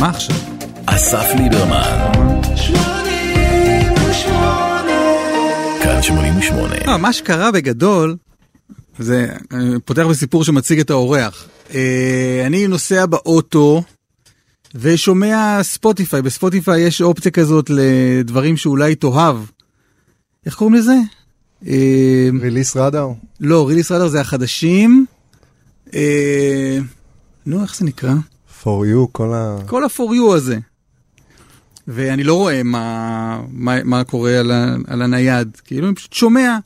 מה עכשיו? אסף ליברמן. כאן 88. לא, מה שקרה בגדול, זה פותח בסיפור שמציג את האורח. אה, אני נוסע באוטו ושומע ספוטיפיי, בספוטיפיי יש אופציה כזאת לדברים שאולי תאהב. איך קוראים לזה? אה, ריליס רדאר? לא, ריליס רדאר זה החדשים. אה, נו, איך זה נקרא? For you, כל ה... כל ה-for you הזה. ואני לא רואה מה, מה, מה קורה על, ה, על הנייד, כאילו אני פשוט שומע,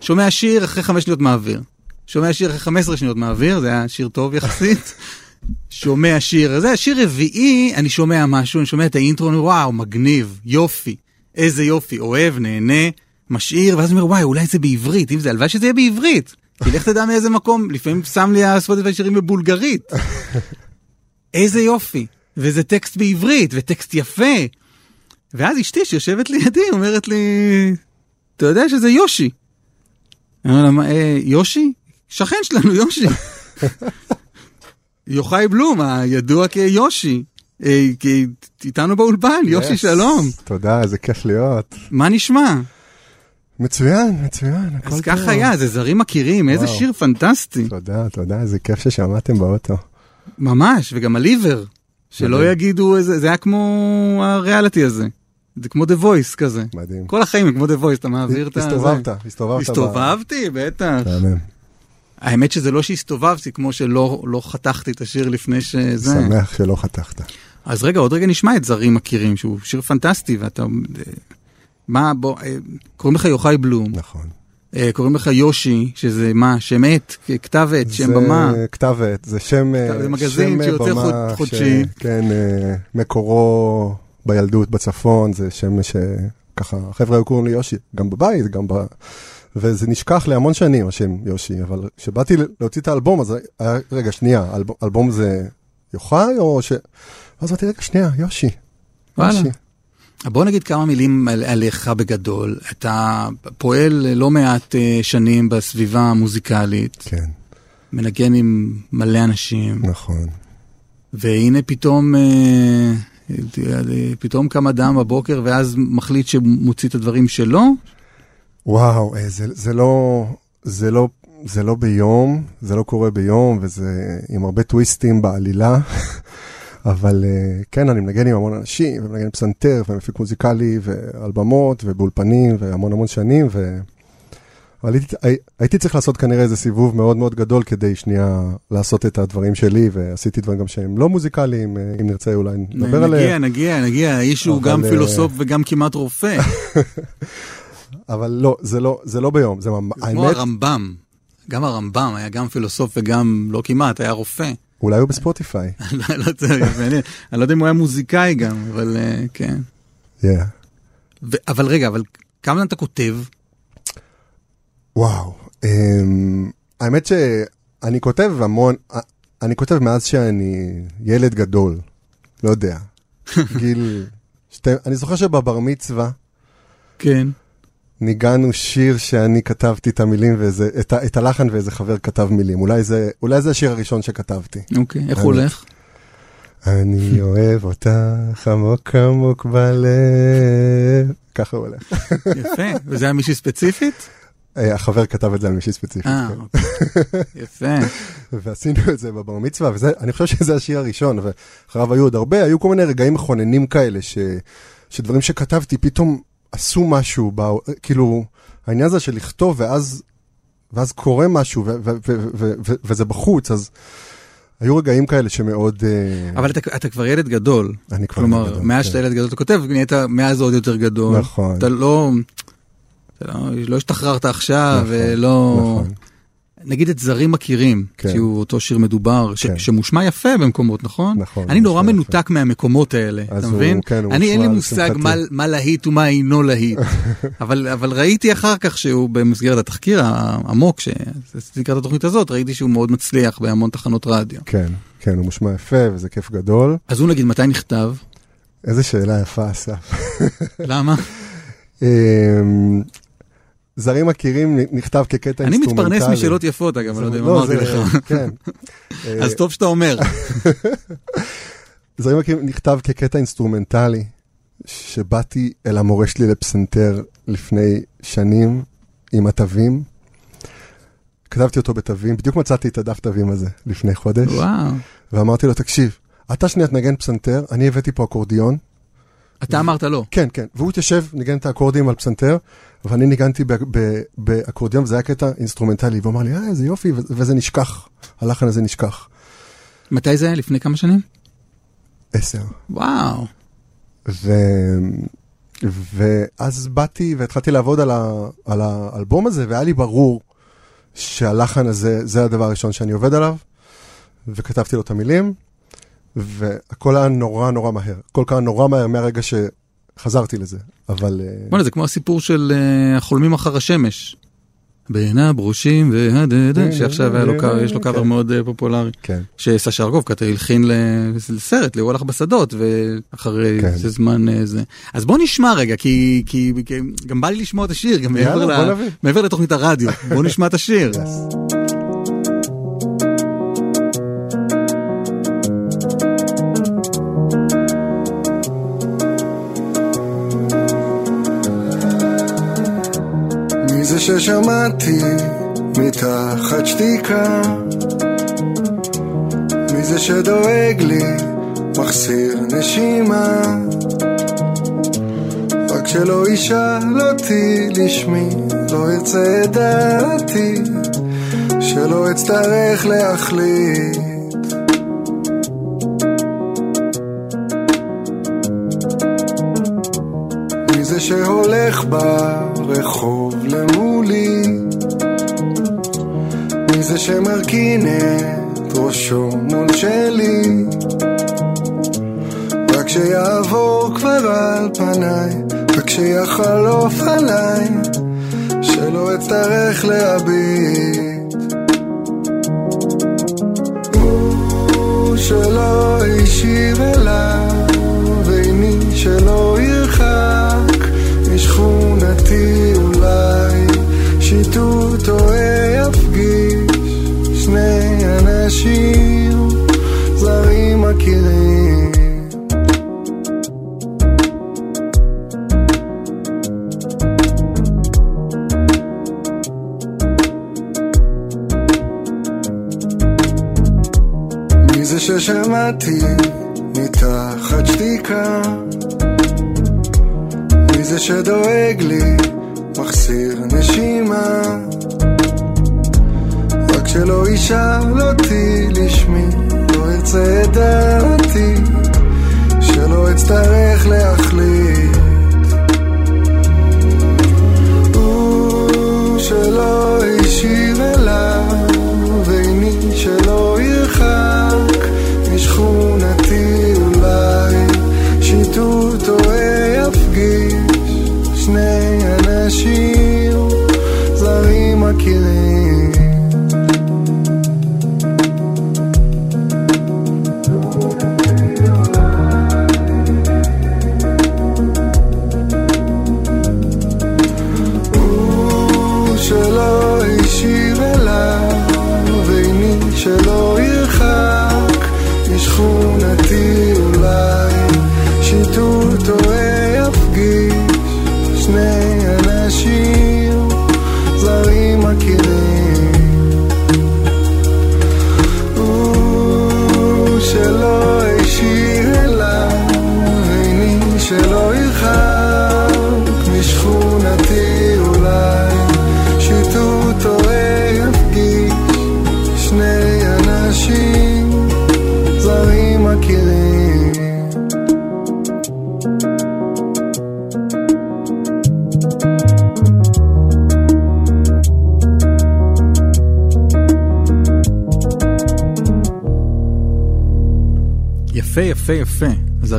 שומע שיר אחרי חמש שניות מעביר. שומע שיר אחרי 15 שניות מעביר, זה היה שיר טוב יחסית. שומע שיר, זה שיר רביעי, אני שומע משהו, אני שומע את האינטרו, אני אומר, וואו, מגניב, יופי, איזה יופי, אוהב, נהנה, משאיר, ואז אני אומר, וואי, אולי זה בעברית, אם זה, הלוואי שזה יהיה בעברית. כי לך תדע מאיזה מקום, לפעמים שם לי הספוטיפיי שירים בבולגרית. איזה יופי, וזה טקסט בעברית, וטקסט יפה. ואז אשתי שיושבת לידי אומרת לי, אתה יודע שזה יושי. אני אומר לה, "מה, אה, יושי? שכן שלנו, יושי. יוחאי בלום, הידוע כיושי. אה, איתנו באולפן, יושי. שלום. תודה, איזה כיף להיות. מה נשמע? מצוין, מצוין, הכל אז טוב. ככה היה, זה זרים מכירים, איזה. שיר פנטסטי. תודה, תודה, איזה כיף ששמעתם באוטו. ממש, וגם הליבר. שלא מדהים. יגידו, איזה- זה היה כמו הריאליטי הזה. זה כמו The Voice כזה. מדהים. כל החיים הם כמו The Voice, אתה מעביר את ה... הסתובבת. הסתובבת. הסתובבתי, בטח. מהמם. האמת שזה לא שהסתובבתי, כמו שלא לא חתכתי את השיר לפני שזה. שמח שלא חתכת. אז רגע, עוד רגע נשמע את זרים מכירים, שהוא שיר פנטסטי, ואתה... מה, בוא, אה, קוראים לך יוחאי בלום, נכון. אה, קוראים לך יושי, שזה מה, שם עט, כתב עת, שם במה. זה כתב עת, זה שם... אה, זה מגזין שיוצא במה חוד- חודשי. ש- כן, אה, מקורו בילדות בצפון, זה שם שככה, החבר'ה היו קוראים לי יושי, גם בבית, גם ב... וזה נשכח להמון שנים, השם יושי, אבל כשבאתי להוציא את האלבום, אז היה, רגע, שנייה, אלבום, אלבום זה יוחאי או ש... ואז אמרתי, רגע, שנייה, יושי. וואלה. יושי. בוא נגיד כמה מילים על, עליך בגדול. אתה פועל לא מעט אה, שנים בסביבה המוזיקלית, כן, מנגן עם מלא אנשים, נכון. והנה פתאום, אה, אה, פתאום קם אדם בבוקר ואז מחליט שמוציא את הדברים שלו. וואו, זה, זה לא, זה לא, זה לא ביום, זה לא קורה ביום, וזה עם הרבה טוויסטים בעלילה. אבל אה, כן, אני מנגן עם המון אנשים, ומנגן פסנתר, ומפיק מוזיקלי, ועל במות, ובאולפנים, והמון המון שנים, ו... אבל הייתי, הי- הייתי צריך לעשות כנראה איזה סיבוב מאוד מאוד גדול כדי שנייה לעשות את הדברים שלי, ועשיתי דברים גם שהם לא מוזיקליים, אה, אם נרצה אולי נדבר נגיע, עליהם. נגיע, נגיע, האיש הוא גם אה, פילוסוף וגם כמעט רופא, אבל לא, זה לא, זה לא ביום, זה ממש, כמו הרמב"ם. גם הרמב"ם היה גם פילוסוף וגם, לא כמעט, היה רופא. אולי הוא בספוטיפיי. לא. אני לא יודע אם הוא היה מוזיקאי גם, אבל אה, כן. אבל רגע, אבל כמה זמן אתה כותב? וואו, um, האמת שאני כותב המון, אני כותב מאז שאני ילד גדול, לא יודע, גיל, שתי, אני זוכר שבבר מצווה כן. ניגענו שיר שאני כתבתי את המילים, ואיזה, את, את הלחן ואיזה חבר כתב מילים, אולי זה, אולי זה השיר הראשון שכתבתי. אוקיי, איך אני- הוא הולך? אני אוהב אותך עמוק עמוק בלב, ככה הוא הולך. יפה. וזה היה מישהי ספציפית? אה, החבר כתב את זה על מישהי ספציפית. אה, כן. אוקיי. יפה. ועשינו את זה בבר מצווה, וזה, אני חושב שזה השיר הראשון, ואחריו היו עוד הרבה, היו כל מיני רגעים מכוננים כאלה, ש, שדברים שכתבתי פתאום עשו משהו, בא, כאילו, העניין הזה של לכתוב, ואז, ואז קורה משהו, ו, ו, ו, וזה בחוץ, אז היו רגעים כאלה שמאוד... אה, אבל אתה, אתה כבר ילד גדול. אני כבר כלומר, גדול, מאז כן. שאתה ילד גדול אתה כותב, נהיית מאז עוד יותר גדול. נכון. אתה לא... אתה לא, לא השתחררת עכשיו, נכון, ולא... נכון. נגיד את זרים מכירים, כן. שהוא אותו שיר מדובר, ש- כן. שמושמע יפה במקומות, נכון? נכון, אני נורא מנותק מהמקומות האלה, אתה הוא- מבין? כן, הוא אני אין לי מושג. מה- מה להיט ומה אינו להיט. אבל אבל ראיתי אחר כך שהוא במסגרת התחקיר העמוק, שעשיתי לקראת התוכנית הזאת, ראיתי שהוא מאוד מצליח בהמון תחנות רדיו. כן, כן, הוא מושמע יפה, וזה כיף גדול. אז הוא נגיד, מתי נכתב? איזה שאלה יפה, אסף. למה? זרים מכירים נכתב כקטע אני אינסטרומנטלי. מתפרנס משאלות יפות, אגב, אני לא יודע אם לא, אמרתי לך. כן. אז טוב שאתה אומר. זרים עקיפים נכתב כקטע אינסטרומנטלי, שבאתי אל המורה שלי לפסנתר לפני שנים עם התווים. כתבתי אותו בתווים, בדיוק מצאתי את הדף תווים הזה לפני חודש, וואו. ואמרתי לו, תקשיב, אתה שנייה תנגן פסנתר, אני הבאתי פה אקורדיון, אתה אמרת לא. כן, כן, והוא התיישב, ניגן את האקורדים על פסנתר, ואני ניגנתי באקורדיון, וזה היה קטע אינסטרומנטלי, והוא אמר לי, אה, איזה יופי, וזה נשכח, הלחן הזה נשכח. מתי זה היה? לפני כמה שנים? עשר. וואו. ו... ואז באתי והתחלתי לעבוד על, ה... על האלבום הזה, והיה לי ברור שהלחן הזה, זה הדבר הראשון שאני עובד עליו, וכתבתי לו את המילים, והכל היה נורא נורא מהר. הכל קרה נורא מהר מהרגע שחזרתי לזה, אבל... אה, בוא'נה, זה כמו הסיפור של אה, החולמים אחר השמש. בין הברושים והדדה, שעכשיו היה לו קו- יש לו קאבר כן. מאוד אה, פופולרי. כן. שסשה ארגוב כתב הלחין לסרט, הלך בשדות, ואחרי כן. איזה זמן זה. אז בוא נשמע רגע, כי, גם בא לי לשמוע את השיר, גם. מעבר לתוכנית הרדיו. בוא נשמע את השיר. ששמעתי מתחת שתיקה? מי זה שדואג לי, מחסיר נשימה? רק שלא ישאל אותי לשמי, לא ירצה את דעתי, שלא אצטרך להחליט. שהולך ברחוב למולי? מי זה שמרכין את ראשו מול שלי? רק שיעבור כבר על פניי, רק שיחלוף עליי, שלא אצטרך להביט. הוא שלא השאיר אליו, שיטוט או יפגיש שני אנשים זרים מכירים. מי ששמעתי מתחת שתיקה? מי זה שדואג לי,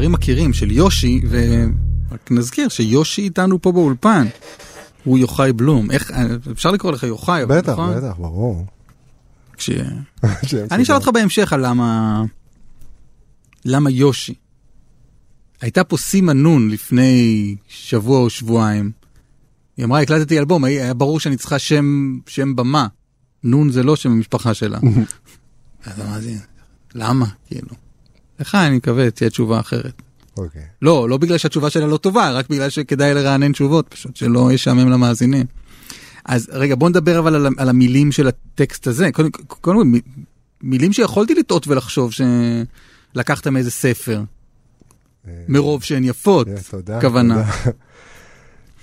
זרים מכירים של יושי, ורק נזכיר שיושי איתנו פה באולפן. הוא יוחאי בלום. איך, אפשר לקרוא לך יוחאי, אבל בטח, נכון? בטח, ברור. כש... אני אשאל. אותך בהמשך על למה... למה יושי. הייתה פה סימה נון לפני שבוע או שבועיים. היא אמרה, הקלטתי אלבום, היה ברור שאני צריכה שם, שם במה. נון זה לא שם המשפחה שלה. אז אמרתי, למה? כאילו. לך אני מקווה תהיה תשובה אחרת. אוקיי. לא, לא בגלל שהתשובה שלה לא טובה, רק בגלל שכדאי לרענן תשובות, פשוט שלא ישעמם למאזינים. אז רגע, בוא נדבר אבל על, על המילים של הטקסט הזה. קודם כל, מ- מילים שיכולתי לטעות ולחשוב שלקחת מאיזה ספר, אה, מרוב שהן יפות, אה, תודה. כוונה. תודה.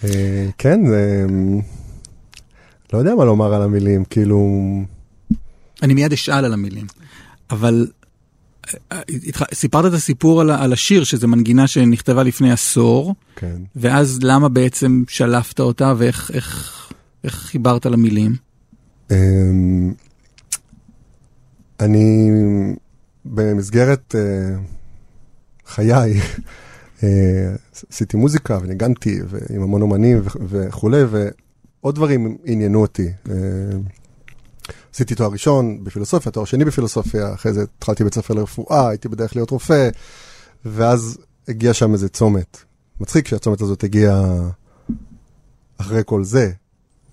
אה, כן, זה... לא יודע מה לומר על המילים, כאילו... אני מיד אשאל על המילים. אבל סיפרת את הסיפור על, על השיר, שזה מנגינה שנכתבה לפני עשור, כן. ואז למה בעצם שלפת אותה ואיך איך, איך חיברת למילים? אמ, אני במסגרת אה, חיי אה, עשיתי מוזיקה וניגנתי עם המון אומנים וכולי, ועוד דברים עניינו אותי. עשיתי תואר ראשון בפילוסופיה, תואר שני בפילוסופיה, אחרי זה התחלתי בית ספר לרפואה, הייתי בדרך להיות רופא, ואז הגיע שם איזה צומת. מצחיק שהצומת הזאת הגיע אחרי כל זה,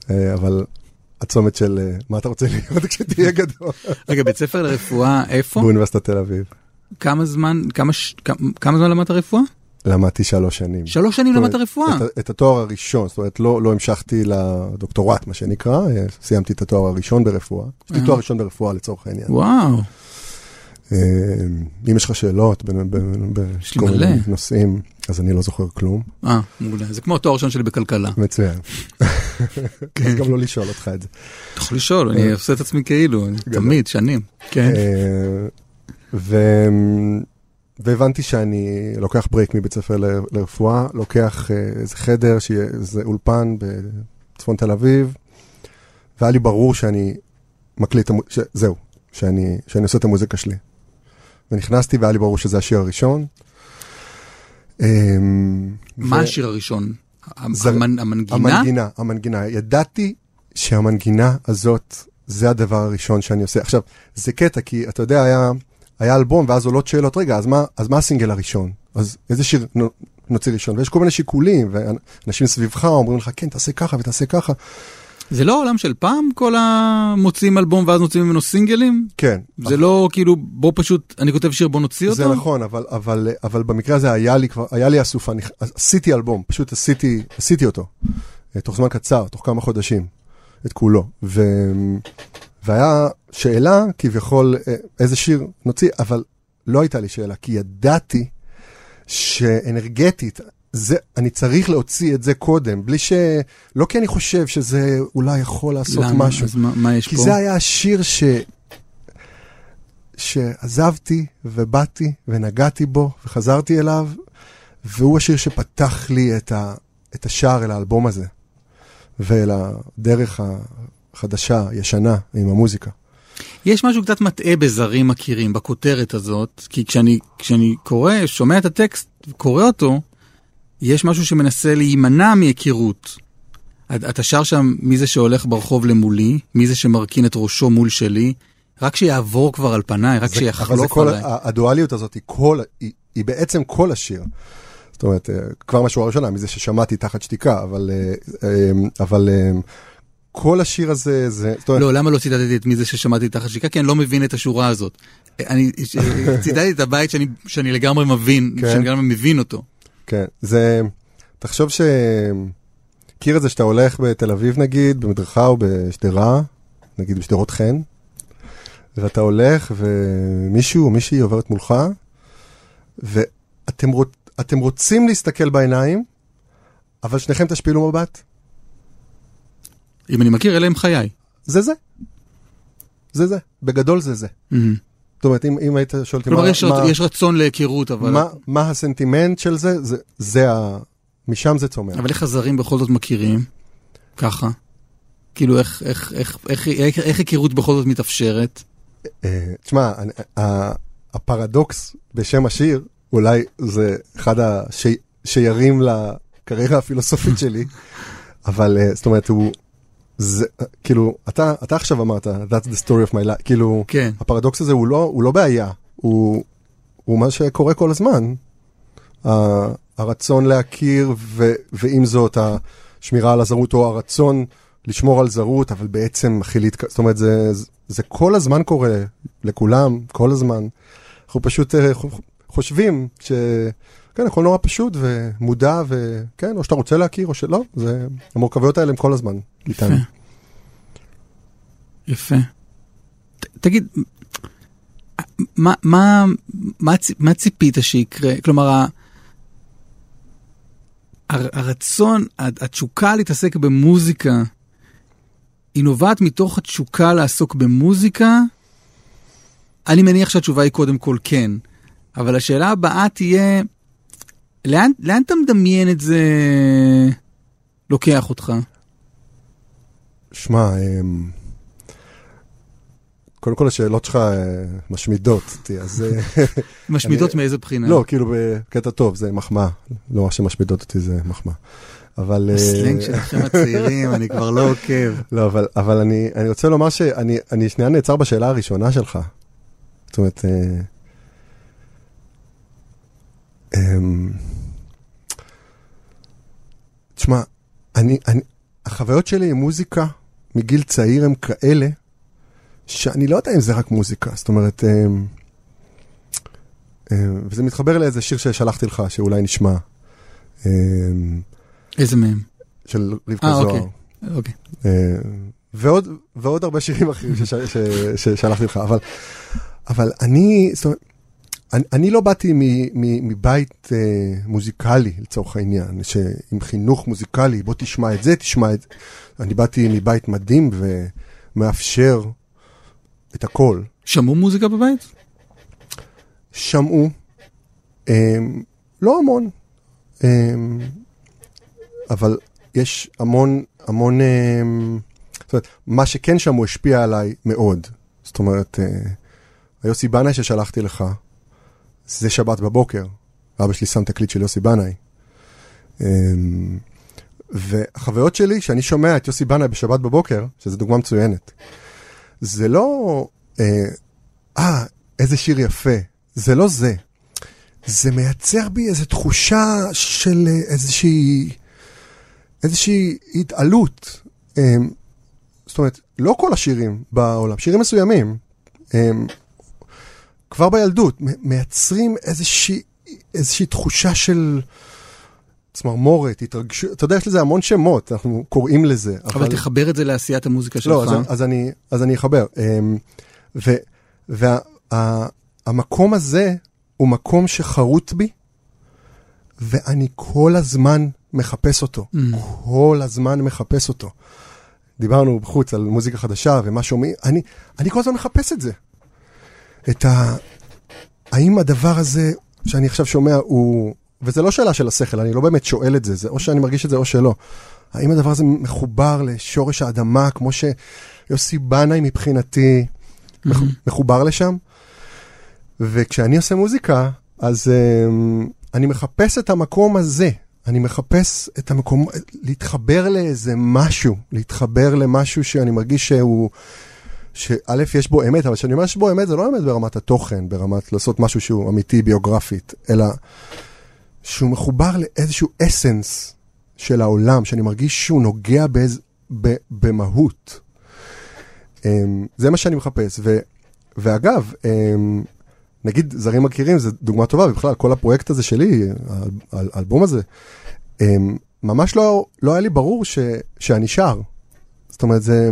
אה, אבל הצומת של אה, מה אתה רוצה להיות כשתהיה גדול. רגע, בית ספר לרפואה, איפה? באוניברסיטת תל אביב. כמה זמן. כמה, כמה זמן למדת רפואה? למדתי שלוש שנים. שלוש שנים למדת רפואה. את, את התואר הראשון, זאת אומרת, לא, לא המשכתי לדוקטורט, מה שנקרא, אה, סיימתי את התואר הראשון ברפואה. יש לי אה. תואר ראשון ברפואה לצורך העניין. וואו, אה, אם יש לך שאלות בכל. מיני נושאים, אז אני לא זוכר כלום. אה, מעולה. זה כמו התואר הראשון שלי בכלכלה. מצוין. כן. אז גם לא לשאול אותך את זה. אתה יכול לשאול, אני עושה את עצמי כאילו, תמיד, שנים. כן. והבנתי שאני לוקח ברייק מבית ספר ל- לרפואה, לוקח אה, איזה חדר, איזה אולפן בצפון תל אביב, והיה לי ברור שאני מקליט, ש... זהו, שאני, שאני עושה את המוזיקה שלי. ונכנסתי והיה לי ברור שזה השיר הראשון. אה, מה ו- השיר הראשון? זה- המנ- המנגינה? המנגינה, המנגינה. ידעתי שהמנגינה הזאת, זה הדבר הראשון שאני עושה. עכשיו, זה קטע, כי אתה יודע, היה, היה אלבום, ואז עולות שאלות, רגע, אז מה, אז מה הסינגל הראשון? אז איזה שיר נו- נוציא ראשון? ויש כל מיני שיקולים, ואנשים סביבך אומרים לך, כן, תעשה ככה ותעשה ככה. זה לא העולם של פעם, כל המוציאים אלבום ואז מוציאים ממנו סינגלים? כן. זה לא כאילו, בוא פשוט, אני כותב שיר, בוא נוציא אותו? זה נכון, אבל, אבל, אבל במקרה הזה היה לי כבר, היה לי אסופה, אני, עשיתי אלבום, פשוט עשיתי, עשיתי אותו, אה, תוך זמן קצר, תוך כמה חודשים, את כולו. ו, והיה שאלה, כביכול, אה, איזה שיר נוציא, אבל לא הייתה לי שאלה, כי ידעתי שאנרגטית, זה, אני צריך להוציא את זה קודם, בלי ש... לא כי אני חושב שזה אולי יכול לעשות למה? משהו. אז מה מה יש כי פה? זה היה השיר ש... שעזבתי ובאתי ונגעתי בו וחזרתי אליו, והוא השיר שפתח לי את, ה... את השער אל האלבום הזה, ואל הדרך החדשה, ישנה, עם המוזיקה. יש משהו קצת מטעה בזרים מכירים, בכותרת הזאת, כי כשאני, כשאני קורא, שומע את הטקסט וקורא אותו, יש משהו שמנסה להימנע מהיכרות. את- אתה שר שם מי זה שהולך ברחוב למולי, מי זה שמרכין את ראשו מול שלי, רק שיעבור כבר על פניי, רק זה- אבל זה שיחלוף כל, עליי. הדואליות הזאת היא, כל, היא, היא בעצם כל השיר. זאת אומרת, אה, כבר מהשורה הראשונה, מזה ששמעתי תחת שתיקה, אבל, אה, אה, אבל כל השיר הזה, זה, לא, למה לא ציטטתי את מי זה ששמעתי תחת שיקה? כי אני לא מבין את השורה הזאת. אני ציטטתי את הבית שאני, שאני לגמרי מבין, כן. שאני לגמרי מבין אותו. כן, זה, תחשוב ש... מכיר את זה שאתה הולך בתל אביב נגיד, במדרכה או בשדרה, נגיד בשדרות חן, ואתה הולך ומישהו או מישהי עוברת מולך, ואתם רוצ... רוצים להסתכל בעיניים, אבל שניכם תשפילו מבט. אם אני מכיר, אלה הם חיי. זה זה. זה זה. בגדול זה זה. מהמם. זאת אומרת, אם, אם היית שואל אותי כלומר, מה, יש, מה, יש רצון להיכרות, אבל... מה, מה הסנטימנט של זה, זה, זה ה... משם זה צומח. אבל איך הזרים בכל זאת מכירים? ככה. כאילו, איך, איך, איך, איך, איך, איך היכרות בכל זאת מתאפשרת? אה, תשמע, הפרדוקס בשם השיר, אולי זה אחד השיירים לקריירה הפילוסופית שלי, אבל אה, זאת אומרת, הוא, זה, כאילו, אתה, אתה עכשיו אמרת, that's the story of my life, כאילו, כן. הפרדוקס הזה הוא לא, הוא לא בעיה, הוא, הוא מה שקורה כל הזמן. ה- הרצון להכיר, ו, ועם זאת, השמירה על הזרות, או הרצון לשמור על זרות, אבל בעצם מתחיל להתק... זאת אומרת, זה, זה כל הזמן קורה לכולם, כל הזמן. אנחנו פשוט, אנחנו- חושבים ש... כן, הכל נורא פשוט ומודע, וכן, או שאתה רוצה להכיר או שלא, זה... המורכבויות האלה הם כל הזמן איתנו. יפה. ת, תגיד, מה, מה, מה, מה ציפית שיקרה? כלומר, הר- הרצון, התשוקה להתעסק במוזיקה, היא נובעת מתוך התשוקה לעסוק במוזיקה? אני מניח שהתשובה היא קודם כל כן, אבל השאלה הבאה תהיה, לאן, לאן אתה מדמיין את זה לוקח אותך? שמע, אמ, קודם כל השאלות שלך אה, משמידות אותי, אז... אה, משמידות אני- מאיזה בחינה? לא, כאילו בקטע טוב, זה מחמאה. לא מה שמשמידות אותי זה מחמאה. אבל... אה, הסלנג שלכם הצעירים, אני כבר לא עוקב. לא, אבל, אבל אני, אני רוצה לומר שאני אני שנייה נעצר בשאלה הראשונה שלך. זאת אומרת, תשמע, אני, אני, החוויות שלי עם מוזיקה מגיל צעיר הם כאלה, שאני לא יודע אם זה רק מוזיקה, זאת אומרת, אמ, אמ, וזה מתחבר לאיזה שיר ששלחתי לך, שאולי נשמע, אמ, איזה מהם? של רבקה אה, זוהר. אוקיי. אוקיי. ועוד, ועוד הרבה שירים אחרים ששלחתי לך, אבל, אבל אני, זאת אומרת, אני, אני לא באתי מ, מ, מבית אה, מוזיקלי, לצורך העניין, שעם חינוך מוזיקלי, בוא תשמע את זה, תשמע את זה. אני באתי מבית מדהים ומאפשר את הכל. שמעו מוזיקה בבית? שמעו, אה, לא המון, אה, אבל יש המון, המון, אה, זאת אומרת, מה שכן שמעו השפיע עליי מאוד. זאת אומרת, אה, היוסי בנאי ששלחתי לך, זה שבת בבוקר. אבא שלי שם תקליט של יוסי בנאי. אה, והחוויות שלי, שאני שומע את יוסי בנאי בשבת בבוקר, שזו דוגמה מצוינת, זה לא, אה, אה, איזה שיר יפה. זה לא זה. זה מייצר בי איזו תחושה של אה, איזושהי, איזושהי התעלות. אמ, זאת אומרת, לא כל השירים בעולם, שירים מסוימים, הם, כבר בילדות, מייצרים איזושהי, איזושהי תחושה של צמרמורת, התרגשות, אתה יודע, יש לזה המון שמות, אנחנו קוראים לזה. אבל תחבר את זה לעשיית המוזיקה שלך. לא, אז, אז, אני, אז אני אחבר. אמ, והמקום הזה הוא מקום שחרוט בי, ואני כל הזמן מחפש אותו. Mm. כל הזמן מחפש אותו. דיברנו בחוץ על מוזיקה חדשה ומה שומעים, אני, אני כל הזמן מחפש את זה. את ה... האם הדבר הזה שאני עכשיו שומע הוא... וזה לא שאלה של השכל, אני לא באמת שואל את זה, זה או שאני מרגיש את זה או שלא. האם הדבר הזה מחובר לשורש האדמה, כמו שיוסי בנאי מבחינתי מח- מחובר לשם? וכשאני עושה מוזיקה, אז um, אני מחפש את המקום הזה. אני מחפש את המקום, להתחבר לאיזה משהו, להתחבר למשהו שאני מרגיש שהוא, שא' יש בו אמת, אבל כשאני אומר שיש בו אמת, זה לא אמת ברמת התוכן, ברמת לעשות משהו שהוא אמיתי ביוגרפית, אלא שהוא מחובר לאיזשהו אסנס של העולם, שאני מרגיש שהוא נוגע באיז, ב, במהות. Um, זה מה שאני מחפש. ו, ואגב, um, נגיד זרים מכירים, זו דוגמה טובה, ובכלל כל הפרויקט הזה שלי, האל- האל- האלבום הזה, אמ, ממש לא, לא היה לי ברור ש, שאני שר. זאת אומרת, זה...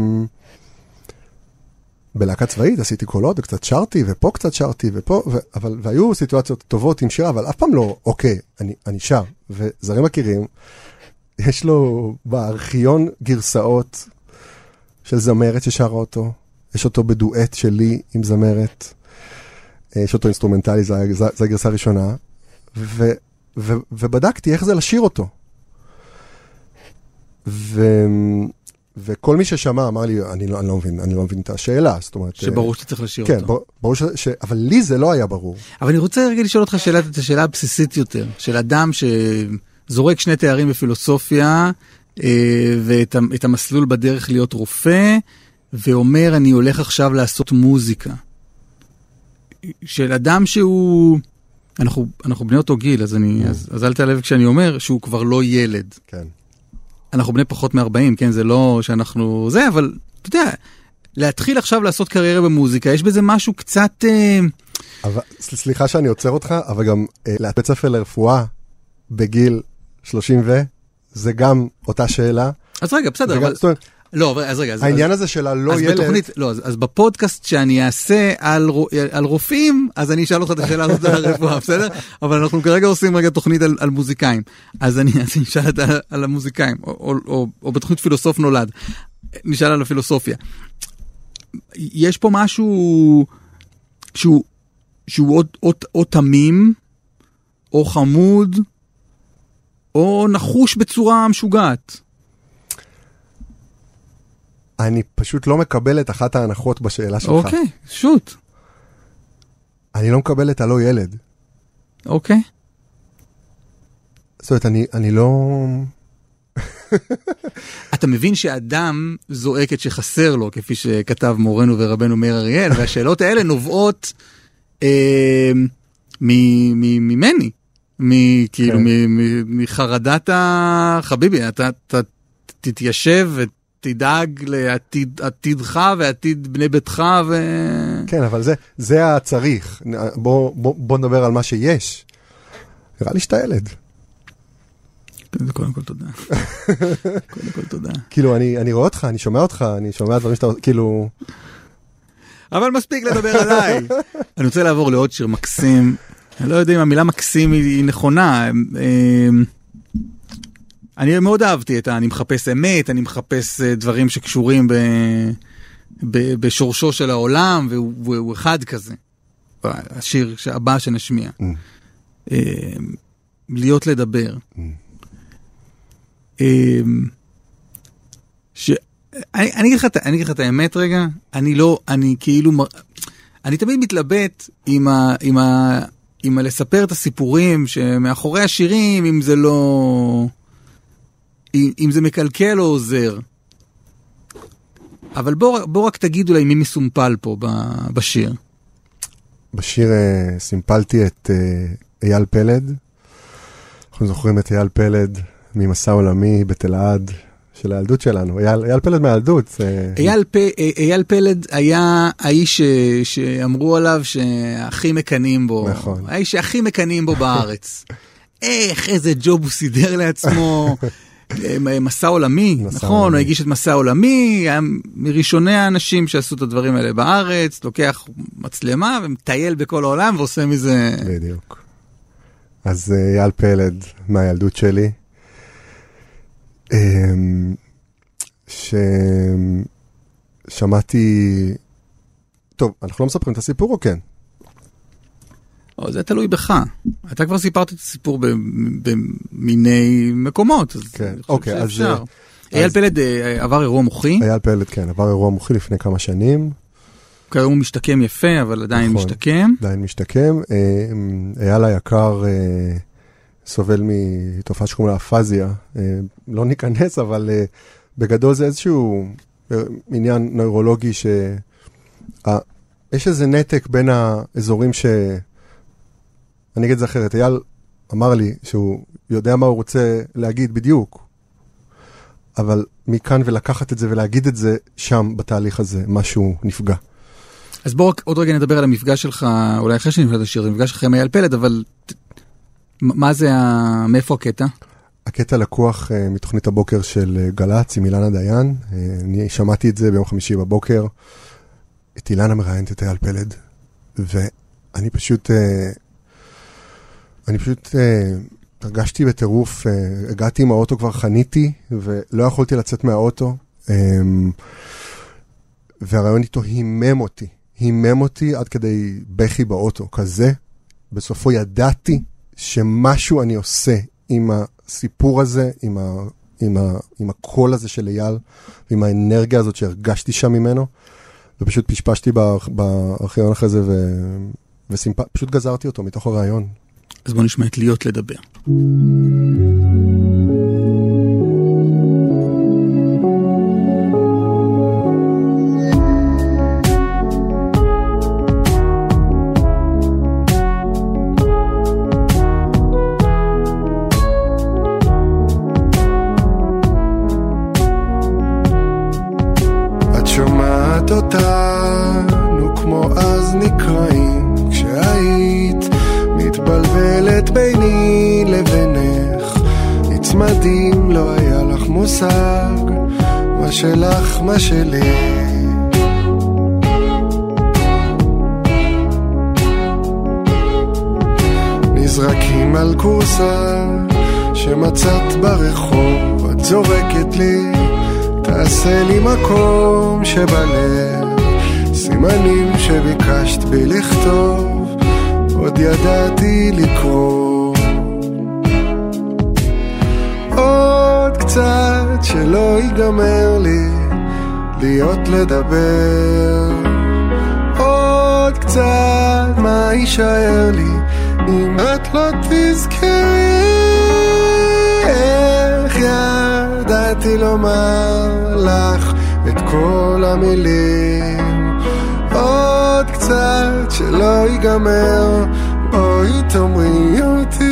בלהקה צבאית עשיתי קולות וקצת שרתי, ופה קצת שרתי, ופה, ו, אבל, והיו סיטואציות טובות עם שירה, אבל אף פעם לא, אוקיי, אני, אני שר. וזרים מכירים, יש לו בארכיון גרסאות של זמרת ששרה אותו, יש אותו בדואט שלי עם זמרת. יש אותו אינסטרומנטלי, זו הגרסה הראשונה, ו, ו, ובדקתי איך זה לשיר אותו. ו, וכל מי ששמע אמר לי, אני לא, אני לא מבין, אני לא מבין את השאלה, זאת אומרת... שברור שאתה צריך לשיר כן, אותו. ברור, ברור ש, ש... אבל לי זה לא היה ברור. אבל אני רוצה רגע לשאול אותך שאלה, את השאלה הבסיסית יותר, של אדם שזורק שני תארים בפילוסופיה, אה, ואת המסלול בדרך להיות רופא, ואומר, אני הולך עכשיו לעשות מוזיקה. של אדם שהוא... אנחנו, אנחנו בני אותו גיל, אז, אני, אז, אז אל תעלב כשאני אומר שהוא כבר לא ילד. כן. אנחנו בני פחות מ-40, כן? זה לא שאנחנו... זה, אבל אתה יודע, להתחיל עכשיו לעשות קריירה במוזיקה, יש בזה משהו קצת... אה, אבל, סליחה שאני עוצר אותך, אבל גם אה, לבית ספר לרפואה בגיל 30 ו... זה גם אותה שאלה. אז רגע, בסדר, וגם, אבל... זאת אומרת, לא, אז רגע, אז... העניין אז- הזה של הלא אז ילד, בתוכנית, לא, אז, אז בפודקאסט שאני אעשה על, על רופאים, אז אני אשאל אותך את השאלה הזאת על הרפואה, בסדר? אבל אנחנו כרגע עושים רגע תוכנית על, על מוזיקאים. אז אני, אשאל את ה- על המוזיקאים, או, או, או, או בתוכנית פילוסוף נולד, נשאל על הפילוסופיה. יש פה משהו שהוא, שהוא או, או, או תמים, או חמוד, או נחוש בצורה משוגעת. אני פשוט לא מקבל את אחת ההנחות בשאלה שלך. אוקיי, שוט, אני לא מקבל את הלא ילד. אוקיי. זאת אומרת, אני, אני לא... אתה מבין שאדם זועק את שחסר לו, כפי שכתב מורנו ורבנו מאיר אריאל, והשאלות האלה נובעות אה, מ- מ- ממני, מ- כאילו כן. מ- מ- מחרדת ה... חביבי, אתה, אתה תתיישב ותדאג לעתיד עתידך ועתיד בני ביתך ו... כן, אבל זה, זה הצריך. בוא, בוא, בוא נדבר על מה שיש. נראה לי שאתה ילד. קודם כל תודה. קודם כל תודה. כאילו, אני, אני רואה אותך, אני שומע אותך, אני שומע דברים שאתה... כאילו... אבל מספיק לדבר עליי. אני רוצה לעבור לעוד שיר מקסים. אני לא יודע אם המילה מקסים היא, היא נכונה. אני מאוד אהבתי את ה... אני מחפש אמת, אני מחפש אה, דברים שקשורים ב, ב, בשורשו של העולם, והוא, והוא אחד כזה. השיר הבא שנשמיע. Mm. אמ, להיות לדבר. Mm. אמ, ש... אני, אני, אגיד לך, אני אגיד לך את האמת רגע, אני לא, אני כאילו, אני תמיד מתלבט עם ה... עם ה... עם הלספר את הסיפורים שמאחורי השירים, אם זה לא... אם, אם זה מקלקל או עוזר. אבל בוא, בוא רק תגיד אולי מי מסומפל פה ב- בשיר. בשיר אה, סימפלתי את אה, אייל פלד. אנחנו זוכרים את אייל פלד ממסע עולמי בתלעד של הילדות שלנו. אייל, אייל פלד מהילדות. אה, אייל, פ... אייל פלד היה האיש ש... שאמרו עליו שהכי מקנאים בו, נכון. האיש שהכי מקנאים בו בארץ. איך, איזה ג'וב הוא סידר לעצמו. מסע עולמי, מסע נכון, עולמי. הוא הגיש את מסע עולמי, היה מראשוני האנשים שעשו את הדברים האלה בארץ, לוקח מצלמה ומטייל בכל העולם ועושה מזה... בדיוק. אז אה, אייל פלד מהילדות שלי. אמ, ששמעתי... טוב, אנחנו לא מספרים את הסיפור או כן? או, זה תלוי בך. אתה כבר סיפרת את הסיפור במיני מקומות, אז כן, אוקיי, אז, שאפשר. אה, אייל פלד אה, עבר אירוע מוחי, אייל פלד, כן, עבר אירוע מוחי לפני כמה שנים, כיום הוא משתקם יפה, אבל עדיין נכון. משתקם. עדיין משתקם. אמ, אייל היקר אה, סובל מתופעה שקוראים לה אפזיה. אה, לא ניכנס, אבל אה, בגדול זה איזשהו אה, עניין נוירולוגי ש... יש איזה נתק בין האזורים ש... אני אגיד את זה אחרת, אייל אמר לי שהוא יודע מה הוא רוצה להגיד בדיוק, אבל מכאן ולקחת את זה ולהגיד את זה שם, בתהליך הזה, משהו נפגע. אז בואו עוד רגע נדבר על המפגש שלך, אולי אחרי שנפגש את השיר, המפגש שלך עם אייל פלד, אבל מה זה, ה... מאיפה הקטע? הקטע לקוח uh, מתוכנית הבוקר של uh, גל"צ עם אילנה דיין. Uh, אני שמעתי את זה ביום חמישי בבוקר. את אילנה מראיינת את אייל פלד, ואני פשוט, uh, אני פשוט uh, הרגשתי בטירוף, uh, הגעתי עם האוטו, כבר חניתי, ולא יכולתי לצאת מהאוטו. Um, והרעיון איתו הימם אותי, הימם אותי עד כדי בכי באוטו, כזה. בסופו ידעתי שמשהו אני עושה עם הסיפור הזה, עם, ה, עם, ה, עם הקול הזה של אייל, ועם האנרגיה הזאת שהרגשתי שם ממנו, ופשוט פשפשתי בארכ- בארכיון אחרי זה, ו, ופשוט גזרתי אותו מתוך הרעיון. אז בואו נשמע את להיות לדבר. מושג מה שלך, מה שלי. נזרקים על כורסה שמצאת ברחוב. את זורקת לי תעשה לי מקום שבלב. סימנים שביקשת בי לכתוב עוד ידעתי לקרוא. עוד קצת שלא ייגמר לי להיות לדבר. עוד קצת מה יישאר לי אם את לא תזכרי? איך ידעתי לומר לך את כל המילים? עוד קצת שלא ייגמר בואי תאמרי אותי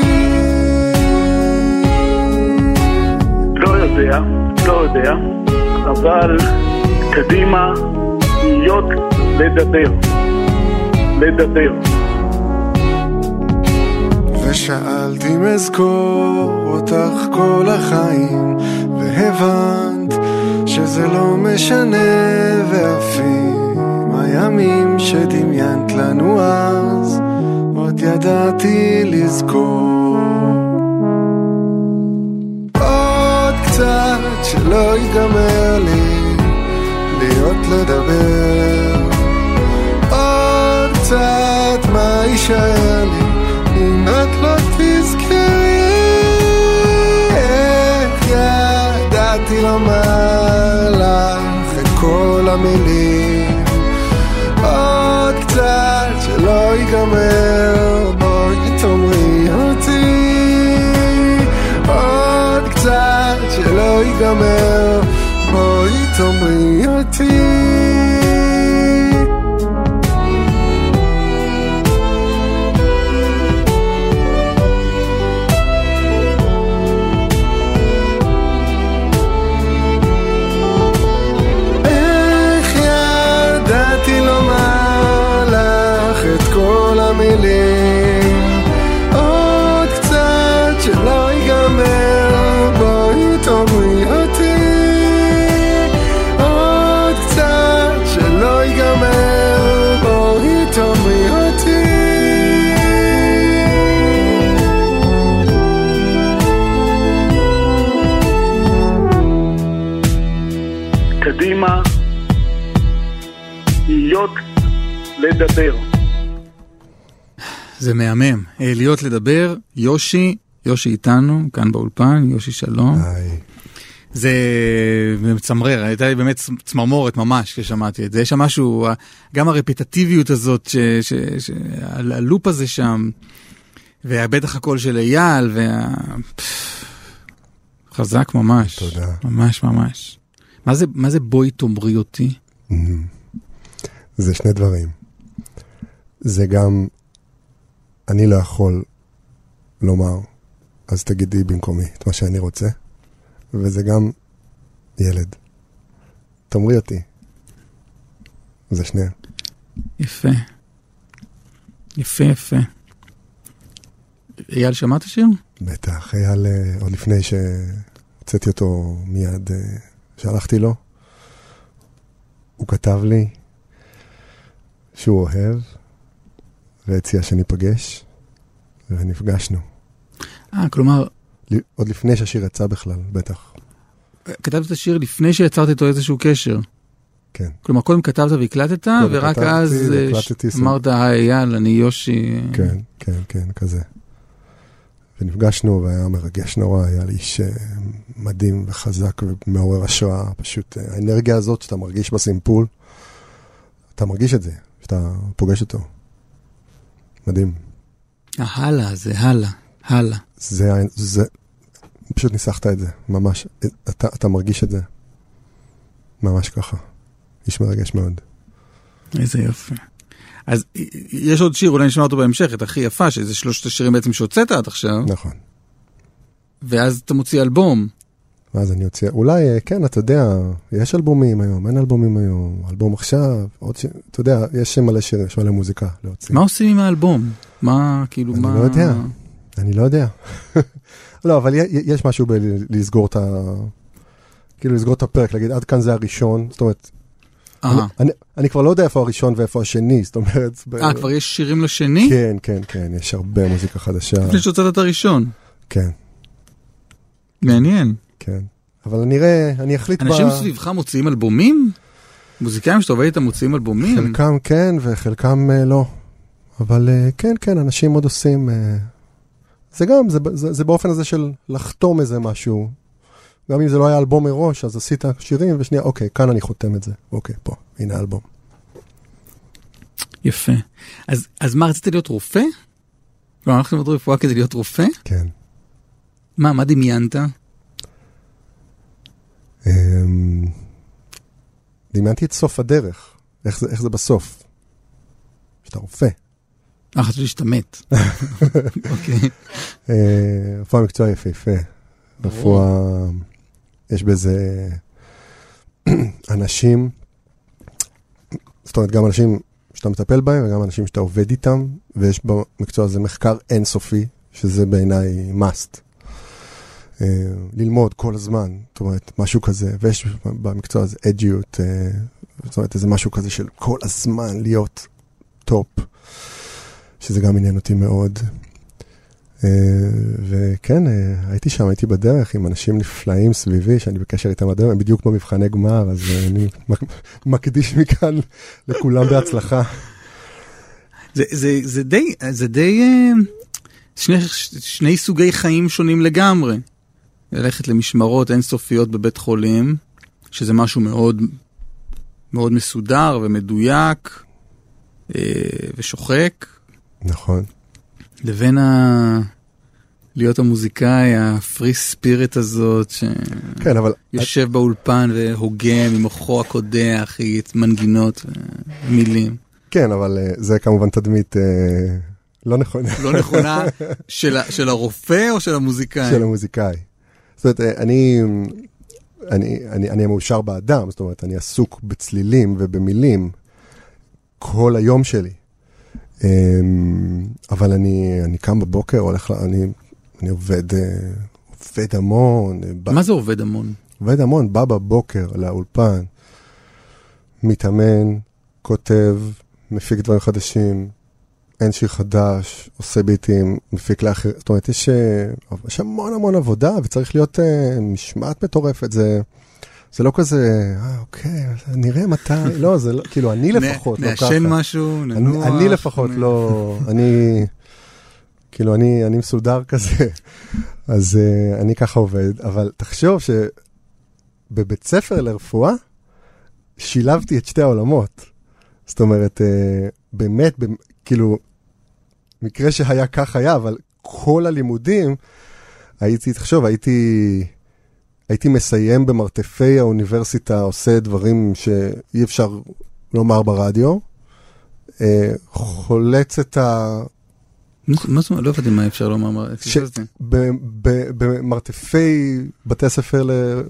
יודע, לא יודע, אבל קדימה, להיות, לדבר. לדבר. ושאלת אם אזכור אותך כל החיים והבנת שזה לא משנה ואפים הימים שדמיינת לנו אז עוד ידעתי לזכור שלא ייגמר לי להיות לדבר. עוד קצת מה יישאר לי אם את לא תזכרי איך ידעתי לומר לך את כל המילים. עוד קצת שלא ייגמר בואי תאמרי אותי. עוד קצת שלא ייגמר בואי תאמרי אותי זה מהמם. אה, להיות לדבר, יושי, יושי איתנו, כאן באולפן, יושי שלום. היי. זה מצמרר, הייתה לי באמת צמרמורת ממש כששמעתי את זה. יש שם משהו, גם הרפטטיביות הזאת, ש, ש, ש, הלופ הזה שם, ובטח הקול של אייל, וה... חזק ממש. תודה. ממש ממש. מה זה, מה זה בואי תאמרי אותי? זה שני דברים. זה גם, אני לא יכול לומר, אז תגידי במקומי את מה שאני רוצה, וזה גם ילד. תאמרי אותי. זה שניהם. יפה. יפה יפה. אייל, שמעת שיר? בטח, אייל, אה, עוד לפני שהוצאתי אותו מיד, אה, שלחתי לו, הוא כתב לי שהוא אוהב, והציע שניפגש, ונפגשנו. אה, כלומר, עוד לפני שהשיר יצא בכלל, בטח. כתבת את השיר לפני שיצרת איתו איזשהו קשר. כן. כלומר, קודם כתבת והקלטת, ורק כתבתי אז אה, אמרת, היי אייל, אני יושי. כן, כן, כן, כזה. ונפגשנו והיה מרגש נורא, היה לי איש אה, מדהים וחזק ומעורר השראה, פשוט אה, האנרגיה הזאת שאתה מרגיש בסימפול, אתה מרגיש את זה, שאתה פוגש אותו. מדהים. הלאה, זה הלאה, הלאה. זה, זה, פשוט ניסחת את זה, ממש, אתה, אתה מרגיש את זה. ממש ככה. איש מרגש מאוד. איזה יופי. אז אה, יש עוד שיר, אולי נשמע אותו בהמשך, את הכי יפה, שזה שלושת השירים בעצם שהוצאת עד עכשיו, נכון. ואז אתה מוציא אלבום. ואז אני יוצא, אולי, אה, כן, אתה יודע, יש אלבומים היום, אין אלבומים היום, אלבום עכשיו, עוד ש... אתה יודע, יש מלא שירים, יש מלא מוזיקה להוציא. מה עושים עם האלבום? מה, כאילו, אני מה... לא יודע. אני לא יודע. לא, אבל יש משהו בלסגור את ה... כאילו לסגור את הפרק, להגיד עד כאן זה הראשון, זאת אומרת, אני, אה, אני, אני כבר לא יודע איפה הראשון ואיפה השני, זאת אומרת... ב- אה, כבר יש שירים לשני? כן, כן, כן, יש הרבה מוזיקה חדשה, לפני שהוצאת את הראשון. כן, מעניין. כן. אבל אני אראה, אני אחליט אנשים סביבך מוציאים אלבומים? מוזיקאים שאתה עובד איתם מוציאים אלבומים? חלקם כן וחלקם אה, לא. אבל אה, כן, כן, אנשים עוד עושים... אה, זה גם, זה, זה, זה באופן הזה של לחתום איזה משהו. גם אם זה לא היה אלבום מראש, אז עשית שירים, ושנייה, אוקיי, כאן אני חותם את זה. אוקיי, פה, הנה האלבום. יפה. אז, אז מה, רצית להיות רופא? לא, הלכת ללמוד רפואה כדי להיות רופא? כן. מה, מה דמיינת? אמ, דמיינתי את סוף הדרך. איך זה, איך זה בסוף? שאתה רופא. אה, חשבתי שאתה מת. אוקיי. אה, רפואה מקצוע יפהפה. רפואה, יש בזה אנשים, זאת אומרת, גם אנשים שאתה מטפל בהם וגם אנשים שאתה עובד איתם, ויש במקצוע הזה מחקר אינסופי, שזה בעיניי must. אה, ללמוד כל הזמן, זאת אומרת, משהו כזה, ויש במקצוע הזה אג'יות, אה, זאת אומרת, איזה משהו כזה של כל הזמן להיות טופ, שזה גם עניין אותי מאוד. אה, וכן, הייתי שם, הייתי בדרך עם אנשים נפלאים סביבי, שאני בקשר איתם עד היום, הם בדיוק במבחני גמר, אז אני מק- מקדיש מכאן לכולם בהצלחה. זה, זה, זה די, זה די שני, שני סוגי חיים שונים לגמרי. ללכת למשמרות אינסופיות בבית חולים, שזה משהו מאוד, מאוד מסודר ומדויק אה, ושוחק, נכון. לבין ה... להיות המוזיקאי, הפרי ספיריט הזאת, כן, אבל שיושב באולפן והוגה ממוחו הקודח, מנגינות ומילים. כן, אבל אה, זה כמובן תדמית אה, לא נכונה לא נכונה של, של הרופא או של המוזיקאי? של המוזיקאי. זאת אומרת, אה, אני, אני, אני, אני המאושר באדם, זאת אומרת, אני עסוק בצלילים ובמילים כל היום שלי. אמ, אבל אני, אני קם בבוקר, הולך, אני, אני עובד, אה, עובד המון, אה, בא- מה זה עובד המון? עובד המון, בא בבוקר לאולפן, מתאמן, כותב, מפיק דברים חדשים, אין שיר חדש, עושה ביטים, מפיק לאחר, זאת אומרת, יש, אה, יש המון המון עבודה וצריך להיות uh, משמעת מטורפת, זה, זה לא כזה, אה, אוקיי, נראה מתי, לא, זה לא, כאילו, אני לפחות לא ככה. נעשן משהו, אני, ננוח. אני לפחות נ- לא, אני, כאילו, אני, אני מסודר כזה, אז uh, אני ככה עובד, אבל תחשוב שבבית ספר לרפואה, שילבתי את שתי העולמות. זאת אומרת, uh, באמת, כאילו, מקרה שהיה כך היה, אבל כל הלימודים, הייתי, תחשוב, הייתי, הייתי מסיים במרתפי האוניברסיטה, עושה דברים שאי אפשר לומר ברדיו, אה, חולץ את ה... מה זאת אומרת? לא הבנתי מה אפשר לומר. במרתפי בתי הספר ל-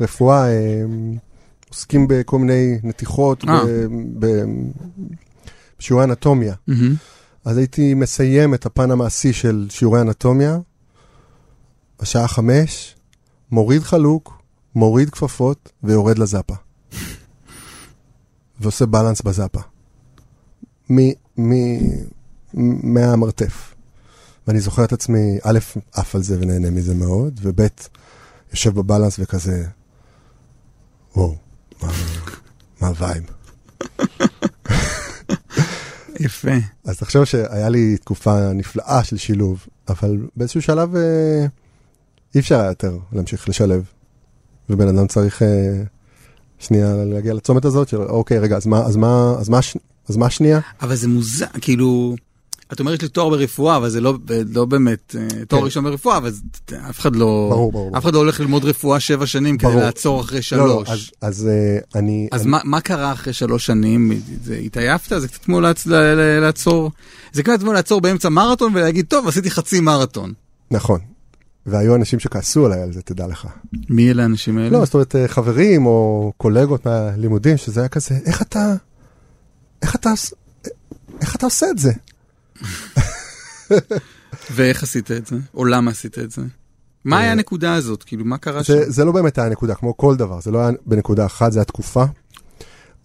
לרפואה, אה, עוסקים בכל מיני נתיחות, אה. בשיעורי אנטומיה. אז הייתי מסיים את הפן המעשי של שיעורי אנטומיה, השעה חמש, מוריד חלוק, מוריד כפפות ויורד לזאפה. ועושה בלנס בזאפה. מ- מ- מהמרתף. ואני זוכר את עצמי, א', עף על זה ונהנה מזה מאוד, וב', יושב ב balance וכזה, וואו, מה, מה ה vibe? יפה. אז תחשוב שהיה לי תקופה נפלאה של שילוב, אבל באיזשהו שלב אה, אי אפשר היה יותר להמשיך לשלב. ובן אדם צריך אה, שנייה להגיע לצומת הזאת של אוקיי, רגע, אז מה, אז מה, אז מה, אז מה שנייה? אבל זה מוזר, כאילו, את אומרת יש לי תואר ברפואה, אבל זה לא, לא באמת אה, תואר כן. ראשון ברפואה, אבל אף אחד לא, ברור, ברור. אף אחד לא הולך ללמוד רפואה שבע שנים כדי ברור. לעצור אחרי לא, לא, שלוש. אז, אז אה, אני... אז אני, מה, מה קרה אחרי שלוש שנים? זה, התעייפת? זה קצת כמו לעצ, לעצור, זה קצת כמו לעצור באמצע מרתון ולהגיד, טוב, עשיתי חצי מרתון. נכון. והיו אנשים שכעסו עליי על זה, תדע לך. מי אלה האנשים האלה? לא, זאת אומרת, אה, חברים או קולגות מהלימודים, שזה היה כזה, איך אתה, איך אתה, איך אתה עושה את זה? ואיך עשית את זה? או למה עשית את זה? מה היה אה, הנקודה הזאת? כאילו, מה קרה שם? זה, לא באמת היה נקודה, כמו כל דבר, זה לא היה בנקודה אחת, זה היה תקופה.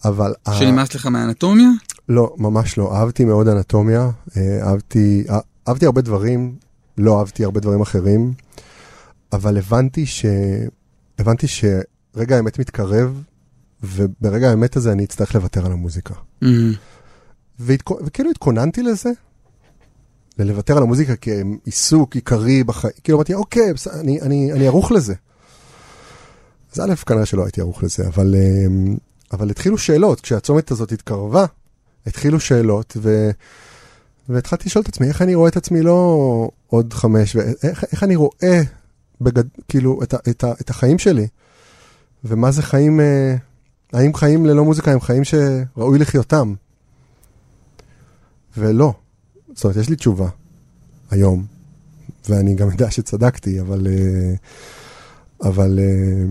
אבל... שנמאס לך מהאנטומיה? לא, ממש לא. אהבתי מאוד אנטומיה, אה, אהבתי, אה, אהבתי הרבה דברים, לא אהבתי הרבה דברים אחרים, אבל הבנתי ש... הבנתי שרגע האמת מתקרב, וברגע האמת הזה אני אצטרך לוותר על המוזיקה. אמ, והתכו- וכאילו התכוננתי לזה, ללוותר על המוזיקה כעיסוק עיקרי בחיים, כאילו אמרתי, אוקיי, אני, אני, אני ערוך לזה. אז א', כנראה שלא הייתי ערוך לזה, אבל, אמ, אבל התחילו שאלות, כשהצומת הזאת התקרבה, התחילו שאלות, ו... והתחלתי לשאול את עצמי, איך אני רואה את עצמי לא עוד חמש, ואיך איך אני רואה, בגד... כאילו, את, ה, את, ה, את החיים שלי, ומה זה חיים, אה, האם חיים ללא מוזיקה הם חיים שראוי לחיותם? ולא. זאת אומרת, יש לי תשובה היום, ואני גם יודע שצדקתי, אבל, אה, אבל אה,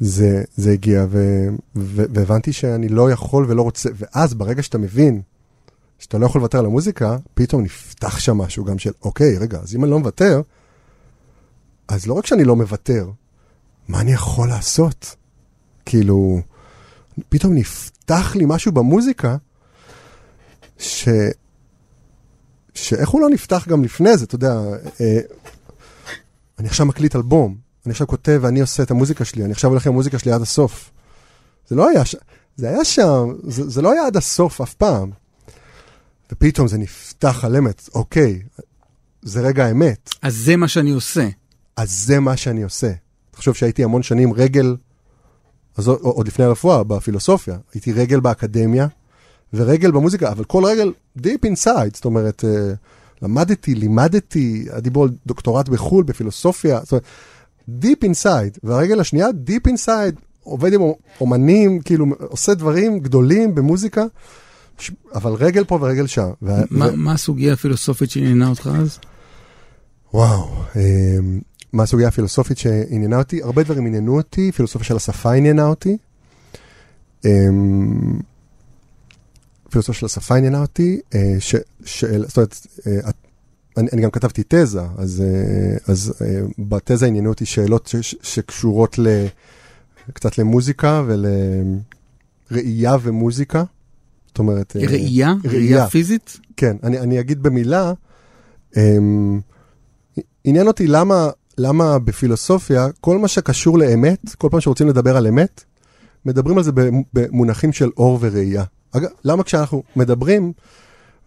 זה, זה הגיע, ו, ו, והבנתי שאני לא יכול ולא רוצה, ואז ברגע שאתה מבין שאתה לא יכול לוותר על המוזיקה, פתאום נפתח שם משהו גם של, אוקיי, רגע, אז אם אני לא מוותר, אז לא רק שאני לא מוותר, מה אני יכול לעשות? כאילו, פתאום נפתח לי משהו במוזיקה, ש... שאיך הוא לא נפתח גם לפני זה, אתה יודע, אה, אני עכשיו מקליט אלבום, אני עכשיו כותב ואני עושה את המוזיקה שלי, אני עכשיו הולך עם המוזיקה שלי עד הסוף. זה לא היה, ש... זה היה שם, זה, זה לא היה עד הסוף אף פעם. ופתאום זה נפתח על אמת, אוקיי, זה רגע האמת, אז זה מה שאני עושה. אז זה מה שאני עושה. תחשוב שהייתי המון שנים רגל, אז עוד- עוד לפני הרפואה, בפילוסופיה, הייתי רגל באקדמיה ורגל במוזיקה, אבל כל רגל deep inside, זאת אומרת, אה, למדתי, לימדתי, דיברו על דוקטורט בחו"ל, בפילוסופיה, זאת אומרת, deep inside, והרגל השנייה, deep inside, עובד עם אומנים, כאילו, עושה דברים גדולים במוזיקה, ש- אבל רגל פה ורגל שם. ו- מה ו- מה הסוגיה הפילוסופית שעניינה אותך אז? וואו, אמ, מה הסוגיה הפילוסופית שעניינה אותי? הרבה דברים עניינו אותי, פילוסופיה של השפה עניינה אותי. אמ, פילוסופיה של השפה עניינה אותי, אה, ש, של, זאת אומרת, אה, אני, אני גם כתבתי תזה, אז, אה, אז בתזה עניינו אותי שאלות ש, ש, שקשורות ל, קצת למוזיקה ולראייה ומוזיקה. זאת אומרת... ראייה? ראייה. ראייה פיזית? כן, אני, אני אגיד במילה, אמ, עניין אותי למה, למה בפילוסופיה, כל מה שקשור לאמת, כל פעם שרוצים לדבר על אמת, מדברים על זה במונחים של אור וראייה. אגב, למה כשאנחנו מדברים,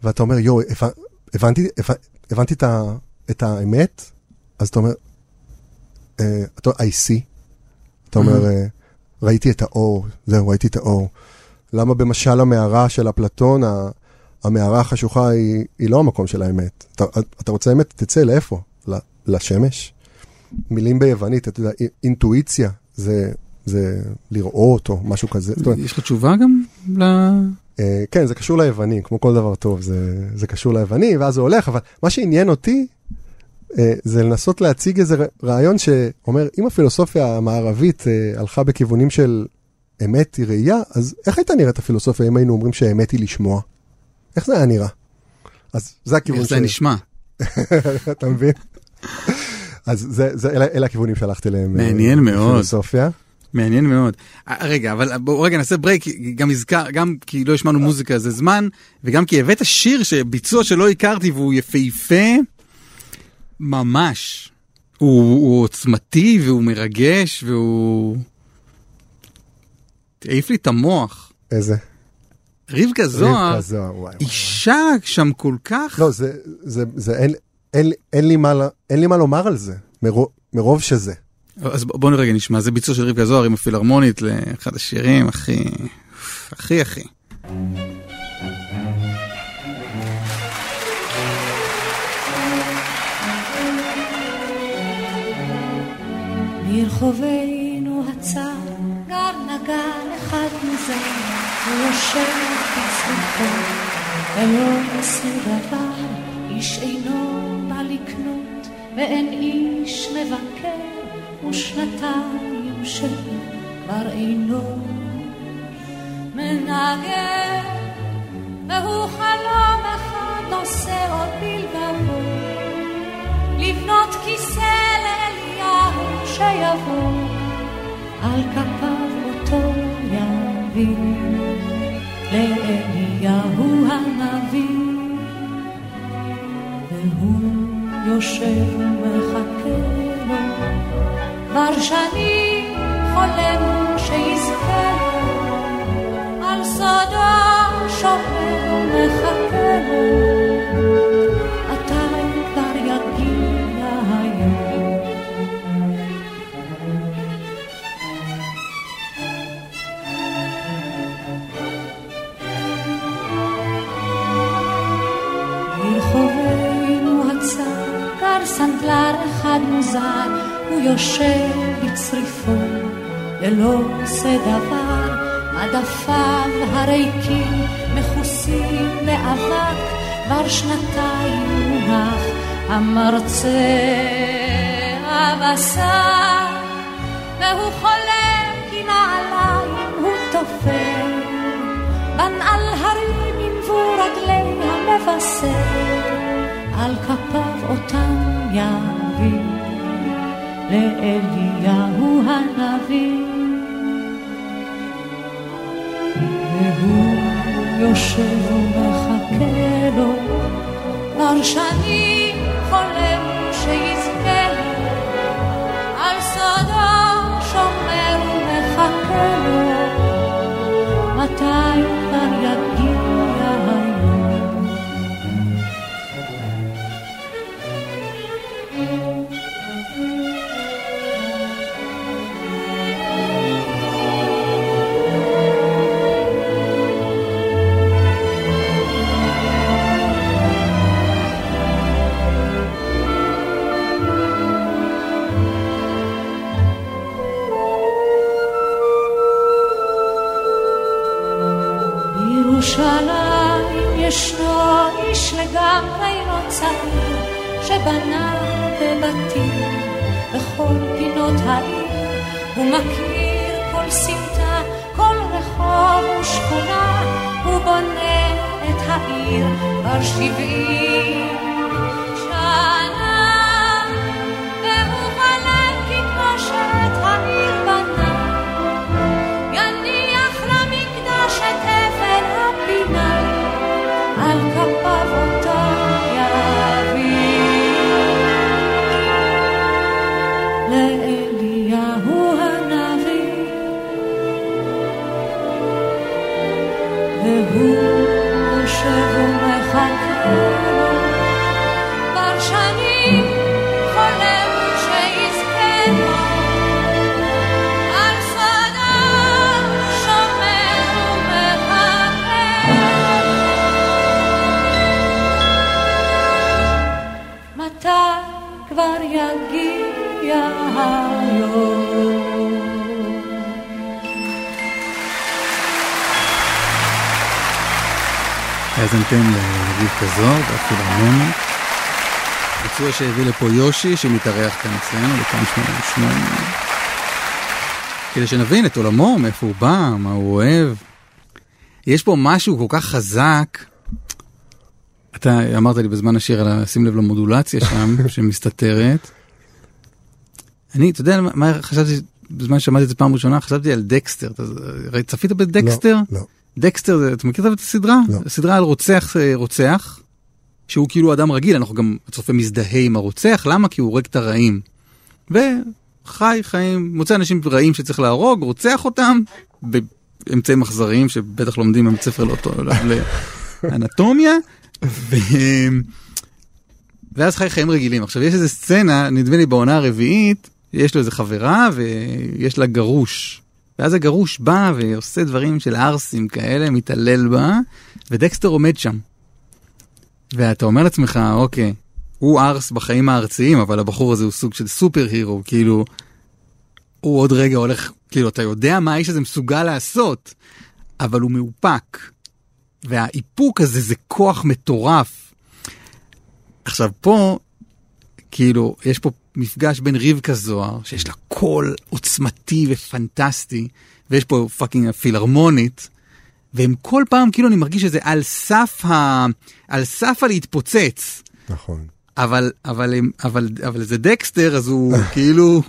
ואתה אומר, יואו, הבנ- הבנתי, הבנ- הבנתי את, ה, את האמת, אז אתה אומר, אה, אתה אומר, I see. אתה אומר, אה, ראיתי את האור, זהו, ראיתי את האור. למה במשל המערה של אפלטון, המערה החשוכה היא, היא לא המקום של האמת. אתה, אתה רוצה אמת, תצא לאיפה? לשמש? מילים ביוונית, אתה יודע, אינ- אינטואיציה, זה, זה לראות או משהו כזה. יש לך תשובה גם ל... אה, כן, זה קשור ליוונים, כמו כל דבר טוב, זה, זה קשור ליווני, ואז זה הולך, אבל מה שעניין אותי, אה, זה לנסות להציג איזה רעיון שאומר, אם הפילוסופיה המערבית אה, הלכה בכיוונים של אמת היא ראייה, אז איך הייתה נראית הפילוסופיה אם היינו אומרים שהאמת היא לשמוע? איך זה היה נראה? אז זה הכיוון איך זה נשמע? אתה מבין? אז זה, זה, אלה, אלה הכיוונים שהלכתי אליהם. מעניין מאוד. בפילוסופיה. מעניין מאוד. אה, רגע, אבל בואו רגע נעשה ברייק, גם הזכר, גם כי לא השמענו מוזיקה זה זמן, וגם כי הבאת שיר שביצוע שלא הכרתי והוא יפהפה ממש. הוא, הוא עוצמתי והוא מרגש והוא... העיף לי את המוח. איזה? רבקה זוהר, רבקה זוהר, וואי. אישה שם כל כך... לא, זה, זה, זה, אין, אין, אין, לי מה, אין לי מה לומר על זה, מרוב, מרוב שזה. אז בוא- בואו רגע נשמע, זה ביצוע של רבקה זוהר עם הפילהרמונית לאחד השירים, הכי... הכי הכי. מרחובנו הצר גר נגן אחד מזה, הוא יושב בצדקו, ולא עושה דבר, איש אינו בא לקנות, ואין איש מבקר, ושנתיים שכבר אינו מנגן, והוא חלום אחד נושא עוד בלבבו, לבנות כיסא לאליהו שיבוא, על כפיו אותו יביא, לאליהו הנביא. והוא יושב ומחכה לו. כבר שנים חולם שיזכה לו, על סודו שומר ומחכה לו. סנדלר אחד מוזר, יושב בצריפו, ללא עושה דבר, מדפיו הריקים מכוסים באבק, כבר שנתיים מונח המרצה הבשר, והוא חולם כי נעליים הוא תופר, בנעל הרים ינבו רגלי המבשר, על כפיו אותם יביא, לאליהו הנביא. והוא יושב ומחכה לו, כבר שנים חולם שיזכה. על סודו שומר ומחכה לו, מתי האזנתם לרבקה זוהר בפילהרמונית. ביצוע שהביא לפה יושי שמתארח כאן אצלנו בכאן 88. כדי שנבין את עולמו, מאיפה הוא בא, מה הוא אוהב. יש פה משהו כל כך חזק. אתה אמרת לי בזמן השיר על שים לב למודולציה שם שמסתתרת. אני, אתה יודע מה- חשבתי בזמן ששמעתי את זה פעם ראשונה? חשבתי על דקסטר. צפית בדקסטר? לא, לא. דקסטר, אתה מכיר את הסדרה? לא. סדרה על רוצח אה, רוצח, שהוא כאילו אדם רגיל, אנחנו גם, הצופה מזדהה עם הרוצח, למה? כי הוא הורג את הרעים. וחי חיים, מוצא אנשים רעים שצריך להרוג, רוצח אותם, באמצעים אכזריים שבטח לומדים בבית ספר לאותו, לאנטומיה, ו... ואז חי חיים רגילים. עכשיו יש איזה סצנה, נדמה לי בעונה הרביעית, יש לו איזה חברה ויש לה גרוש. ואז הגרוש בא ועושה דברים של ערסים כאלה, מתעלל בה, ודקסטר עומד שם. ואתה אומר לעצמך, אוקיי, הוא ערס בחיים הארציים, אבל הבחור הזה הוא סוג של סופר הירו, כאילו, הוא עוד רגע הולך, כאילו, אתה יודע מה האיש הזה מסוגל לעשות, אבל הוא מאופק. והאיפוק הזה זה כוח מטורף. עכשיו פה, כאילו, יש פה מפגש בין רבקה זוהר, שיש לה קול עוצמתי ופנטסטי, ויש פה fucking הפילהרמונית, והם כל פעם, כאילו, אני מרגיש שזה על סף ה... על סף הלהתפוצץ. נכון. אבל, אבל, אבל, אבל זה דקסטר, אז הוא כאילו,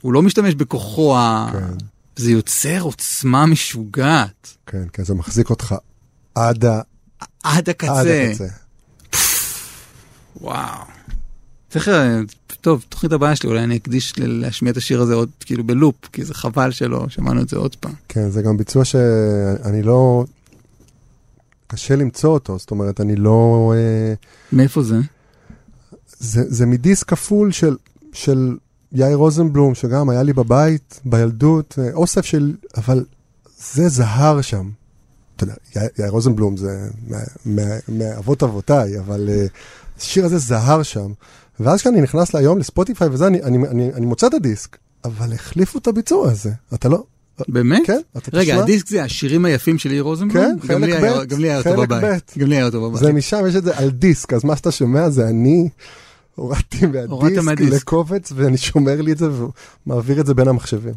הוא לא משתמש בכוחו, ה... כן. זה יוצר עוצמה משוגעת. כן, כן, זה מחזיק אותך עד, ה... עד הקצה. עד הקצה. וואו. צריך, אה, טוב, תוכנית הבאה שלי, אולי אני אקדיש להשמיע את השיר הזה עוד כאילו בלופ, כי זה חבל שלא שמענו את זה עוד פעם. כן, זה גם ביצוע שאני לא... קשה למצוא אותו, זאת אומרת, אני לא... אה, מאיפה זה? זה, זה מדיסק כפול של, של יאיר רוזנבלום, שגם היה לי בבית, בילדות, אה, אוסף של... אבל זה זהר שם. אתה יודע, יאיר, יאיר רוזנבלום זה מאבות אבותיי, אבל השיר הזה זהר שם. ואז כשאני נכנס להיום לספוטיפיי וזה, אני, אני, אני, אני מוצא את הדיסק, אבל החליפו את הביצוע הזה. אתה לא... באמת? כן, אתה רגע, תשמע. הדיסק זה השירים היפים של יאיר רוזנבלום? כן, חלק ב', גם לי היה אותו בבית. גם לי היה אותו בבית. זה משם, יש את זה על דיסק, אז מה שאתה שומע זה אני הורדתי הורדת מהדיסק. לקובץ, ואני שומר לי את זה ומעביר את זה בין המחשבים.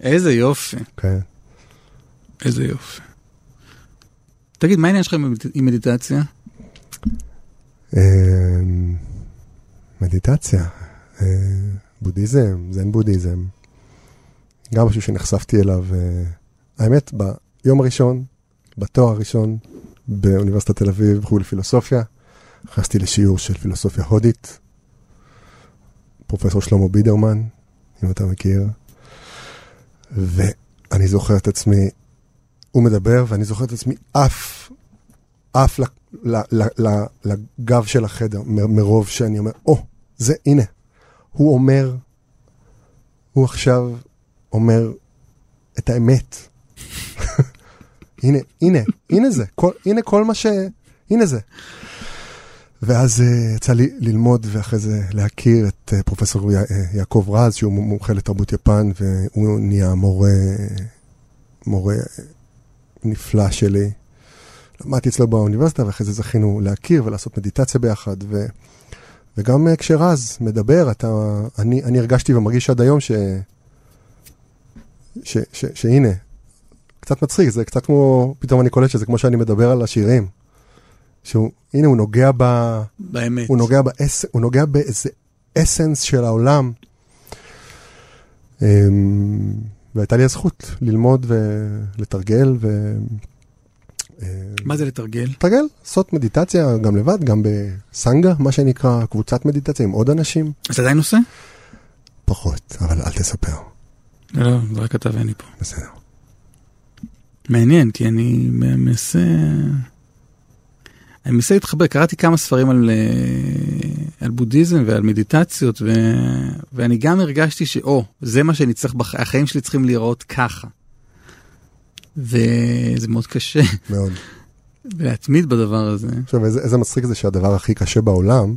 איזה יופי, כן. איזה יופי. תגיד, מה העניין שלך עם מדיט- עם מדיטציה? מדיטציה, אה, בודהיזם, זן בודהיזם. גם משהו שנחשפתי אליו, אה, האמת, ביום הראשון, בתואר הראשון, באוניברסיטת תל אביב, בחוג לפילוסופיה, נכנסתי לשיעור של פילוסופיה הודית, פרופסור שלמה בידרמן, אם אתה מכיר, ואני זוכר את עצמי, הוא מדבר, ואני זוכר את עצמי עף, עף לגב של החדר, מרוב שאני אומר, או, זה, הנה, הוא אומר, הוא עכשיו אומר את האמת. הנה, הנה, הנה זה, כל, הנה כל מה ש... הנה זה. ואז uh, יצא לי ללמוד ואחרי זה להכיר את uh, פרופסור uh, יעקב רז, שהוא מומחה לתרבות יפן, והוא נהיה מורה, מורה נפלא שלי. למדתי אצלו באוניברסיטה, ואחרי זה זכינו להכיר ולעשות מדיטציה ביחד. ו... וגם uh, כשרז מדבר, אתה, אני, אני הרגשתי ומרגיש עד היום ש... ש, ש, שהנה, קצת מצחיק, זה קצת כמו, פתאום אני קולט שזה כמו שאני מדבר על השירים. שהוא, הנה, הוא נוגע ב... באמת. הוא נוגע, באס, הוא נוגע באיזה אסנס של העולם. אמ, והייתה לי הזכות ללמוד ולתרגל ו... אה, מה זה לתרגל? לתרגל, לעשות מדיטציה גם לבד, גם בסנגה, מה שנקרא, קבוצת מדיטציה עם עוד אנשים. אתה עדיין עושה? פחות, אבל אל תספר, לא, לא, זה רק אתה ואני פה. בסדר. מעניין, כי אני מנסה... אני מנסה להתחבר, קראתי כמה ספרים על, אה, על בודהיזם ועל מדיטציות, ו... ואני גם הרגשתי שאו, זה מה שאני צריך, בח... החיים שלי צריכים להיראות ככה. וזה מאוד קשה, מאוד. להתמיד בדבר הזה, עכשיו, איזה, איזה מצחיק זה שהדבר הכי קשה בעולם,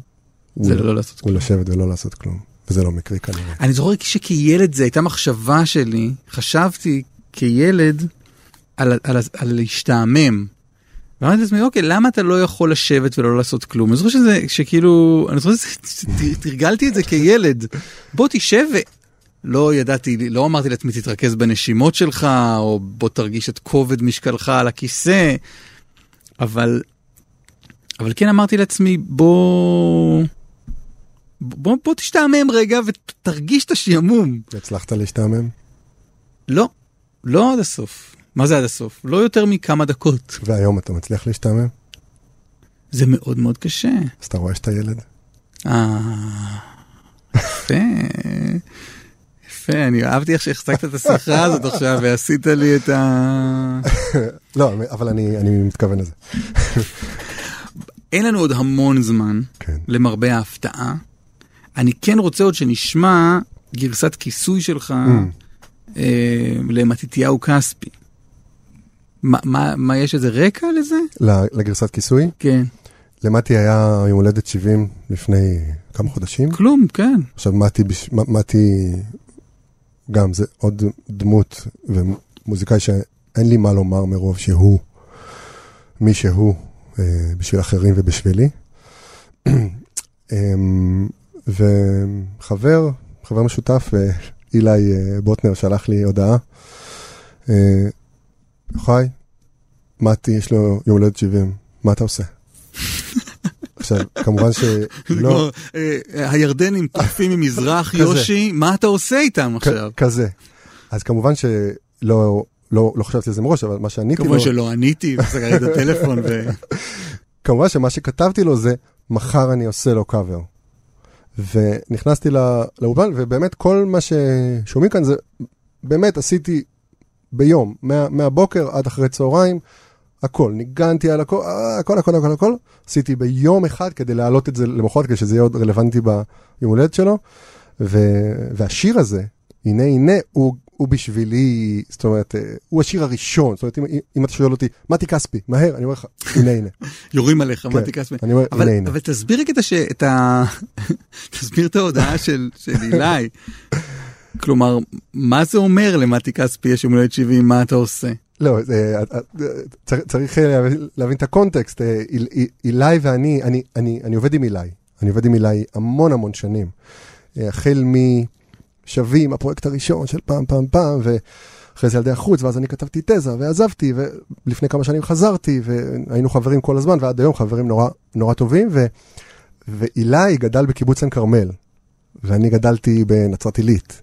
זה הוא, לא לעשות הוא כלום. לשבת ולא לעשות כלום. וזה לא מקרי כנראה. אני זוכר שכילד זה הייתה מחשבה שלי, חשבתי כילד על, על, על להשתעמם. ואמרתי לעצמי, אוקיי, למה אתה לא יכול לשבת ולא לעשות כלום? אני זוכר שזה, שכאילו, אני זוכר שתרגלתי את זה כילד. בוא תשב. לא ידעתי, לא אמרתי לעצמי, תתרכז בנשימות שלך, או בוא תרגיש את כובד משקלך על הכיסא, אבל, אבל כן אמרתי לעצמי, בוא... בוא, בוא תשתעמם רגע ותרגיש את השעמום. והצלחת להשתעמם? לא, לא עד הסוף. מה זה עד הסוף? לא יותר מכמה דקות. והיום אתה מצליח להשתעמם? זה מאוד מאוד קשה. אז אתה רואה שאתה ילד? אה, יפה. יפה, אני אהבתי איך שהחזקת את השיחה הזאת עכשיו ועשית לי את ה... לא, אבל אני, אני מתכוון לזה. אין לנו עוד המון זמן, כן. למרבה ההפתעה. אני כן רוצה עוד שנשמע גרסת כיסוי שלך Mm. אה, למתתיהו כספי. מה, מה, מה, יש איזה רקע לזה? לגרסת כיסוי, כן. למטי היה יום הולדת 70 לפני כמה חודשים. כלום, כן. עכשיו מתי, בש- מ- מתי, גם זה עוד דמות ומוזיקאי שאין לי מה לומר מרוב שהוא מי שהוא אה, בשביל אחרים ובשבילי. אמ, וחבר, חבר משותף, אה, אילי אה, בוטנר שלח לי הודעה. יוחאי, מתי יש לו יום הולדת 70, מה אתה עושה? עכשיו, כמובן שלא, כמו, אה, הירדנים טורפים ממזרח. יושי, מה אתה עושה איתם עכשיו? כזה. אז כמובן שלא לא, לא חשבתי על זה מראש, אבל מה שעניתי לו, כמובן שלא עניתי, וסגרתי את הטלפון, ו... כמובן שמה שכתבתי לו זה, מחר אני עושה לו קאבר. ונכנסתי לא- לאולפן, ובאמת כל מה ששומעים כאן זה, באמת עשיתי ביום, מה, מהבוקר עד אחרי צהריים, הכל, ניגנתי על הכל, אה, הכל, הכל, הכל, הכל, עשיתי ביום אחד כדי להעלות את זה למחרת, כדי שזה יהיה עוד רלוונטי ביום הולדת שלו. ו, והשיר הזה, הנה הנה, הוא, הוא בשבילי, זאת אומרת, אה, הוא השיר הראשון, זאת אומרת, אם, אם אתה שואל אותי, מתי כספי, מהר, אני אומר לך, הנה הנה. יורים עליך, כן, מתי כספי. אני אומר, אבל, הנה הנה. אבל תסביר רגע את, הש... את ה... תסביר את ההודעה של, של אילי. כלומר, מה זה אומר למתי כספי יש יום הולדת 70, מה אתה עושה? לא, זה, אה, אה, צריך, אה, להבין, את הקונטקסט. אה, איל- איל- אילי ואני, אני, אני, אני עובד עם אילי. אני עובד עם אילי המון המון שנים. אה, החל משווים, הפרויקט הראשון של פעם פעם פעם, ואחרי זה ילדי החוץ, ואז אני כתבתי תזה ועזבתי, ולפני כמה שנים חזרתי, והיינו חברים כל הזמן, ועד היום חברים נורא, נורא טובים, ו, ואילי גדל בקיבוץ עין כרמל, ואני גדלתי בנצרת עילית.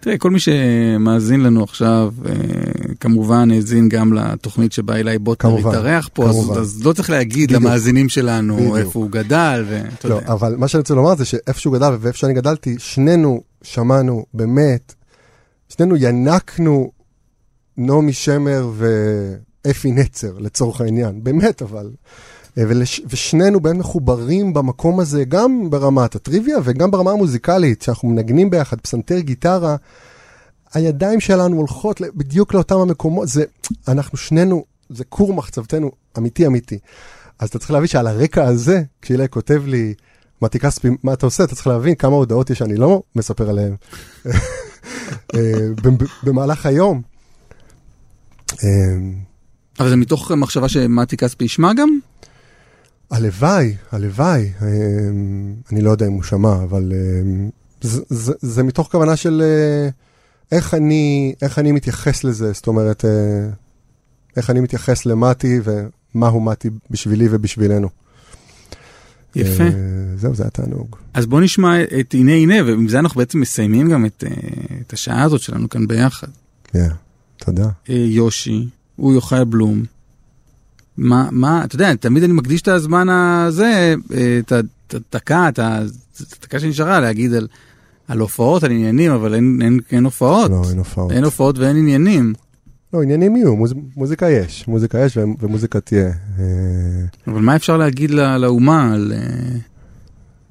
תראה, כל מי שמאזין לנו עכשיו, אה, כמובן האזין גם לתוכנית שבה אילי בוטנר כמובן, התארח פה, אז, כמובן. אז לא צריך להגיד בדיוק. למאזינים שלנו בדיוק. איפה הוא גדל, ואתה לא, יודע. אבל מה שאני רוצה לומר זה שאיפה שהוא גדל ואיפה שאני גדלתי, שנינו שמענו, באמת, שנינו ינקנו נעמי שמר ואפי נצר, לצורך העניין, באמת אבל. אה, ולש, ושנינו באמת מחוברים במקום הזה, גם ברמת הטריוויה וגם ברמה המוזיקלית, שאנחנו מנגנים ביחד, פסנתר, גיטרה, הידיים שלנו הולכות בדיוק לאותם המקומות, זה, אנחנו שנינו, זה כור מחצבתנו, אמיתי אמיתי. אז אתה צריך להבין שעל הרקע הזה, כשאילי כותב לי, מתי כספי, מה אתה עושה? אתה צריך להבין כמה הודעות יש שאני לא מספר עליהן אה, במהלך היום. אה, אבל זה מתוך מחשבה שמתי כספי ישמע גם? הלוואי, הלוואי, אה, אני לא יודע אם הוא שמע, אבל זה, זה, זה מתוך כוונה של איך אני, איך אני מתייחס לזה, זאת אומרת, אה, איך אני מתייחס למתי ומה הוא מתי בשבילי ובשבילנו. יפה. אה, זהו, זה היה תענוג. אז בוא נשמע את הנה הנה, ועם זה אנחנו בעצם מסיימים גם את, אה, את השעה הזאת שלנו כאן ביחד. כן, תודה. אה, יושי, הוא יוחאי בלום. מה, מה, אתה יודע, תמיד אני מקדיש את הזמן הזה, את הדקה, את הדקה שנשארה להגיד על, על הופעות, על עניינים, אבל אין, אין, אין הופעות. לא, אין הופעות. אין הופעות ואין עניינים. לא, עניינים יהיו, מוז, מוזיקה יש, מוזיקה יש ומוזיקה תהיה. אה, אבל מה אפשר להגיד ל- לאומה על אה,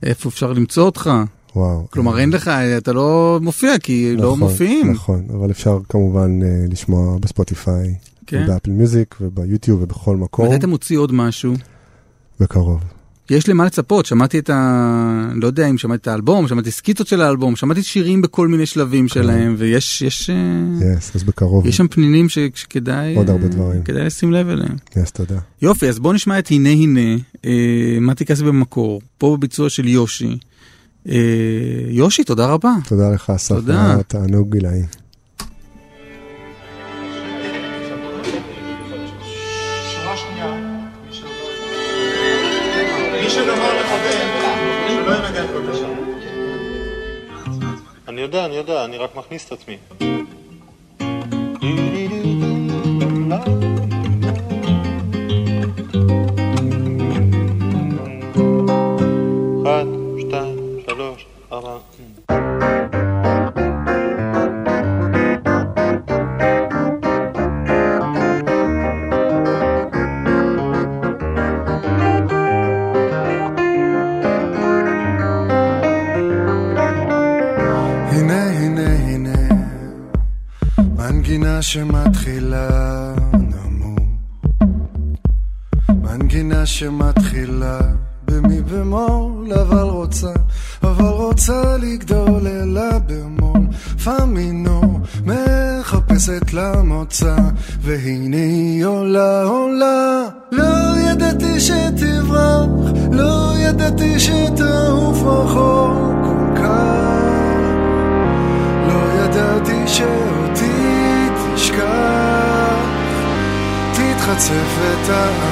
איפה אפשר למצוא אותך? וואו. כלומר, אין לך, אתה לא מופיע, כי לא נכון, מופיעים. נכון, אבל אפשר כמובן אה, לשמוע בספוטיפיי, כן. ובאפל מיוזיק וביוטיוב ובכל מקום, מתי אתה מוציא עוד משהו? בקרוב. יש למה לצפות, שמעתי את ה... לא יודע אם שמעתי את האלבום, שמעתי סקיצות של האלבום, שמעתי שירים בכל מיני שלבים שלהם, ויש יש, אה, יס, אז בקרוב. יש שם פנינים ש- שכדאי עוד הרבה דברים. כדאי לשים לב אליהם. יס, תודה. יופי, אז בוא נשמע את הנה הנה, אה, מתי כסף במקור, פה בביצוע של יושי. אה, יושי, תודה רבה. תודה לך, אסף. תענוג גילאי. יודע, אני יודע, אני רק מכניס את עצמי. אחת, שמתחילה נמוך. מנגינה שמתחילה תתחצף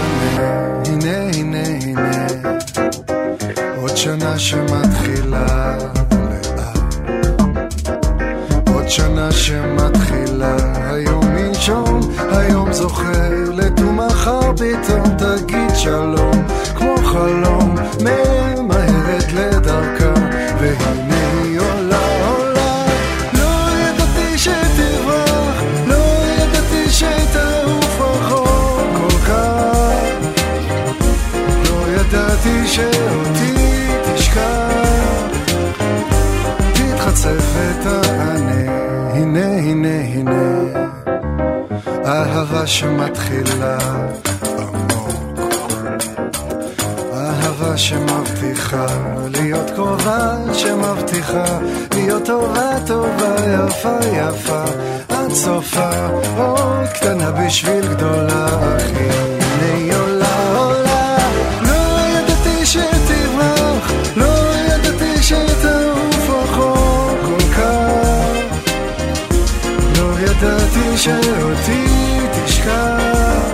שאותי תשכח,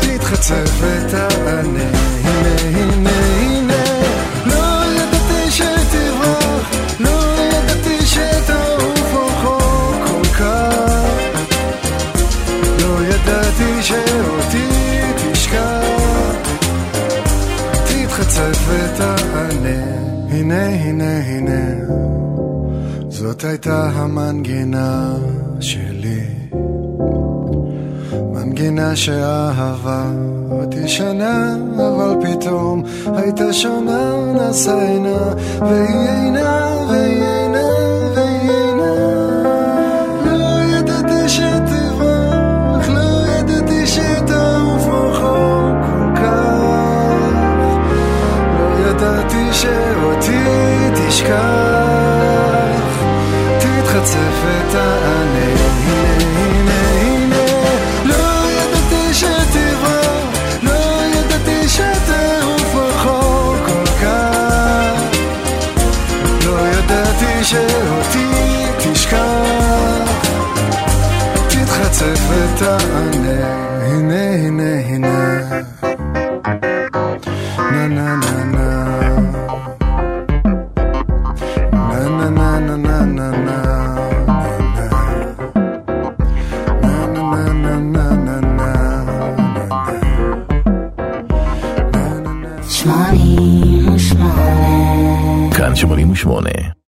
תתחצף ותענה, הנה הנה הנה, לא ידעתי שתברח, לא ידעתי שתעוף רחוק כל כך. לא ידעתי שאותי תשכח, תתחצף ותענה, הנה הנה הנה, זאת הייתה המנגינה שלי, מנגינה שאהבה אותי שנה, אבל פתאום הייתה שונה, נסע עינה, והיא אינה, והיא אינה, והיא אינה. לא ידעתי שתברח, לא ידעתי שתעוף רחוק כל כך. לא ידעתי שאותי תשכח, תתחצף ותענה, תתחצף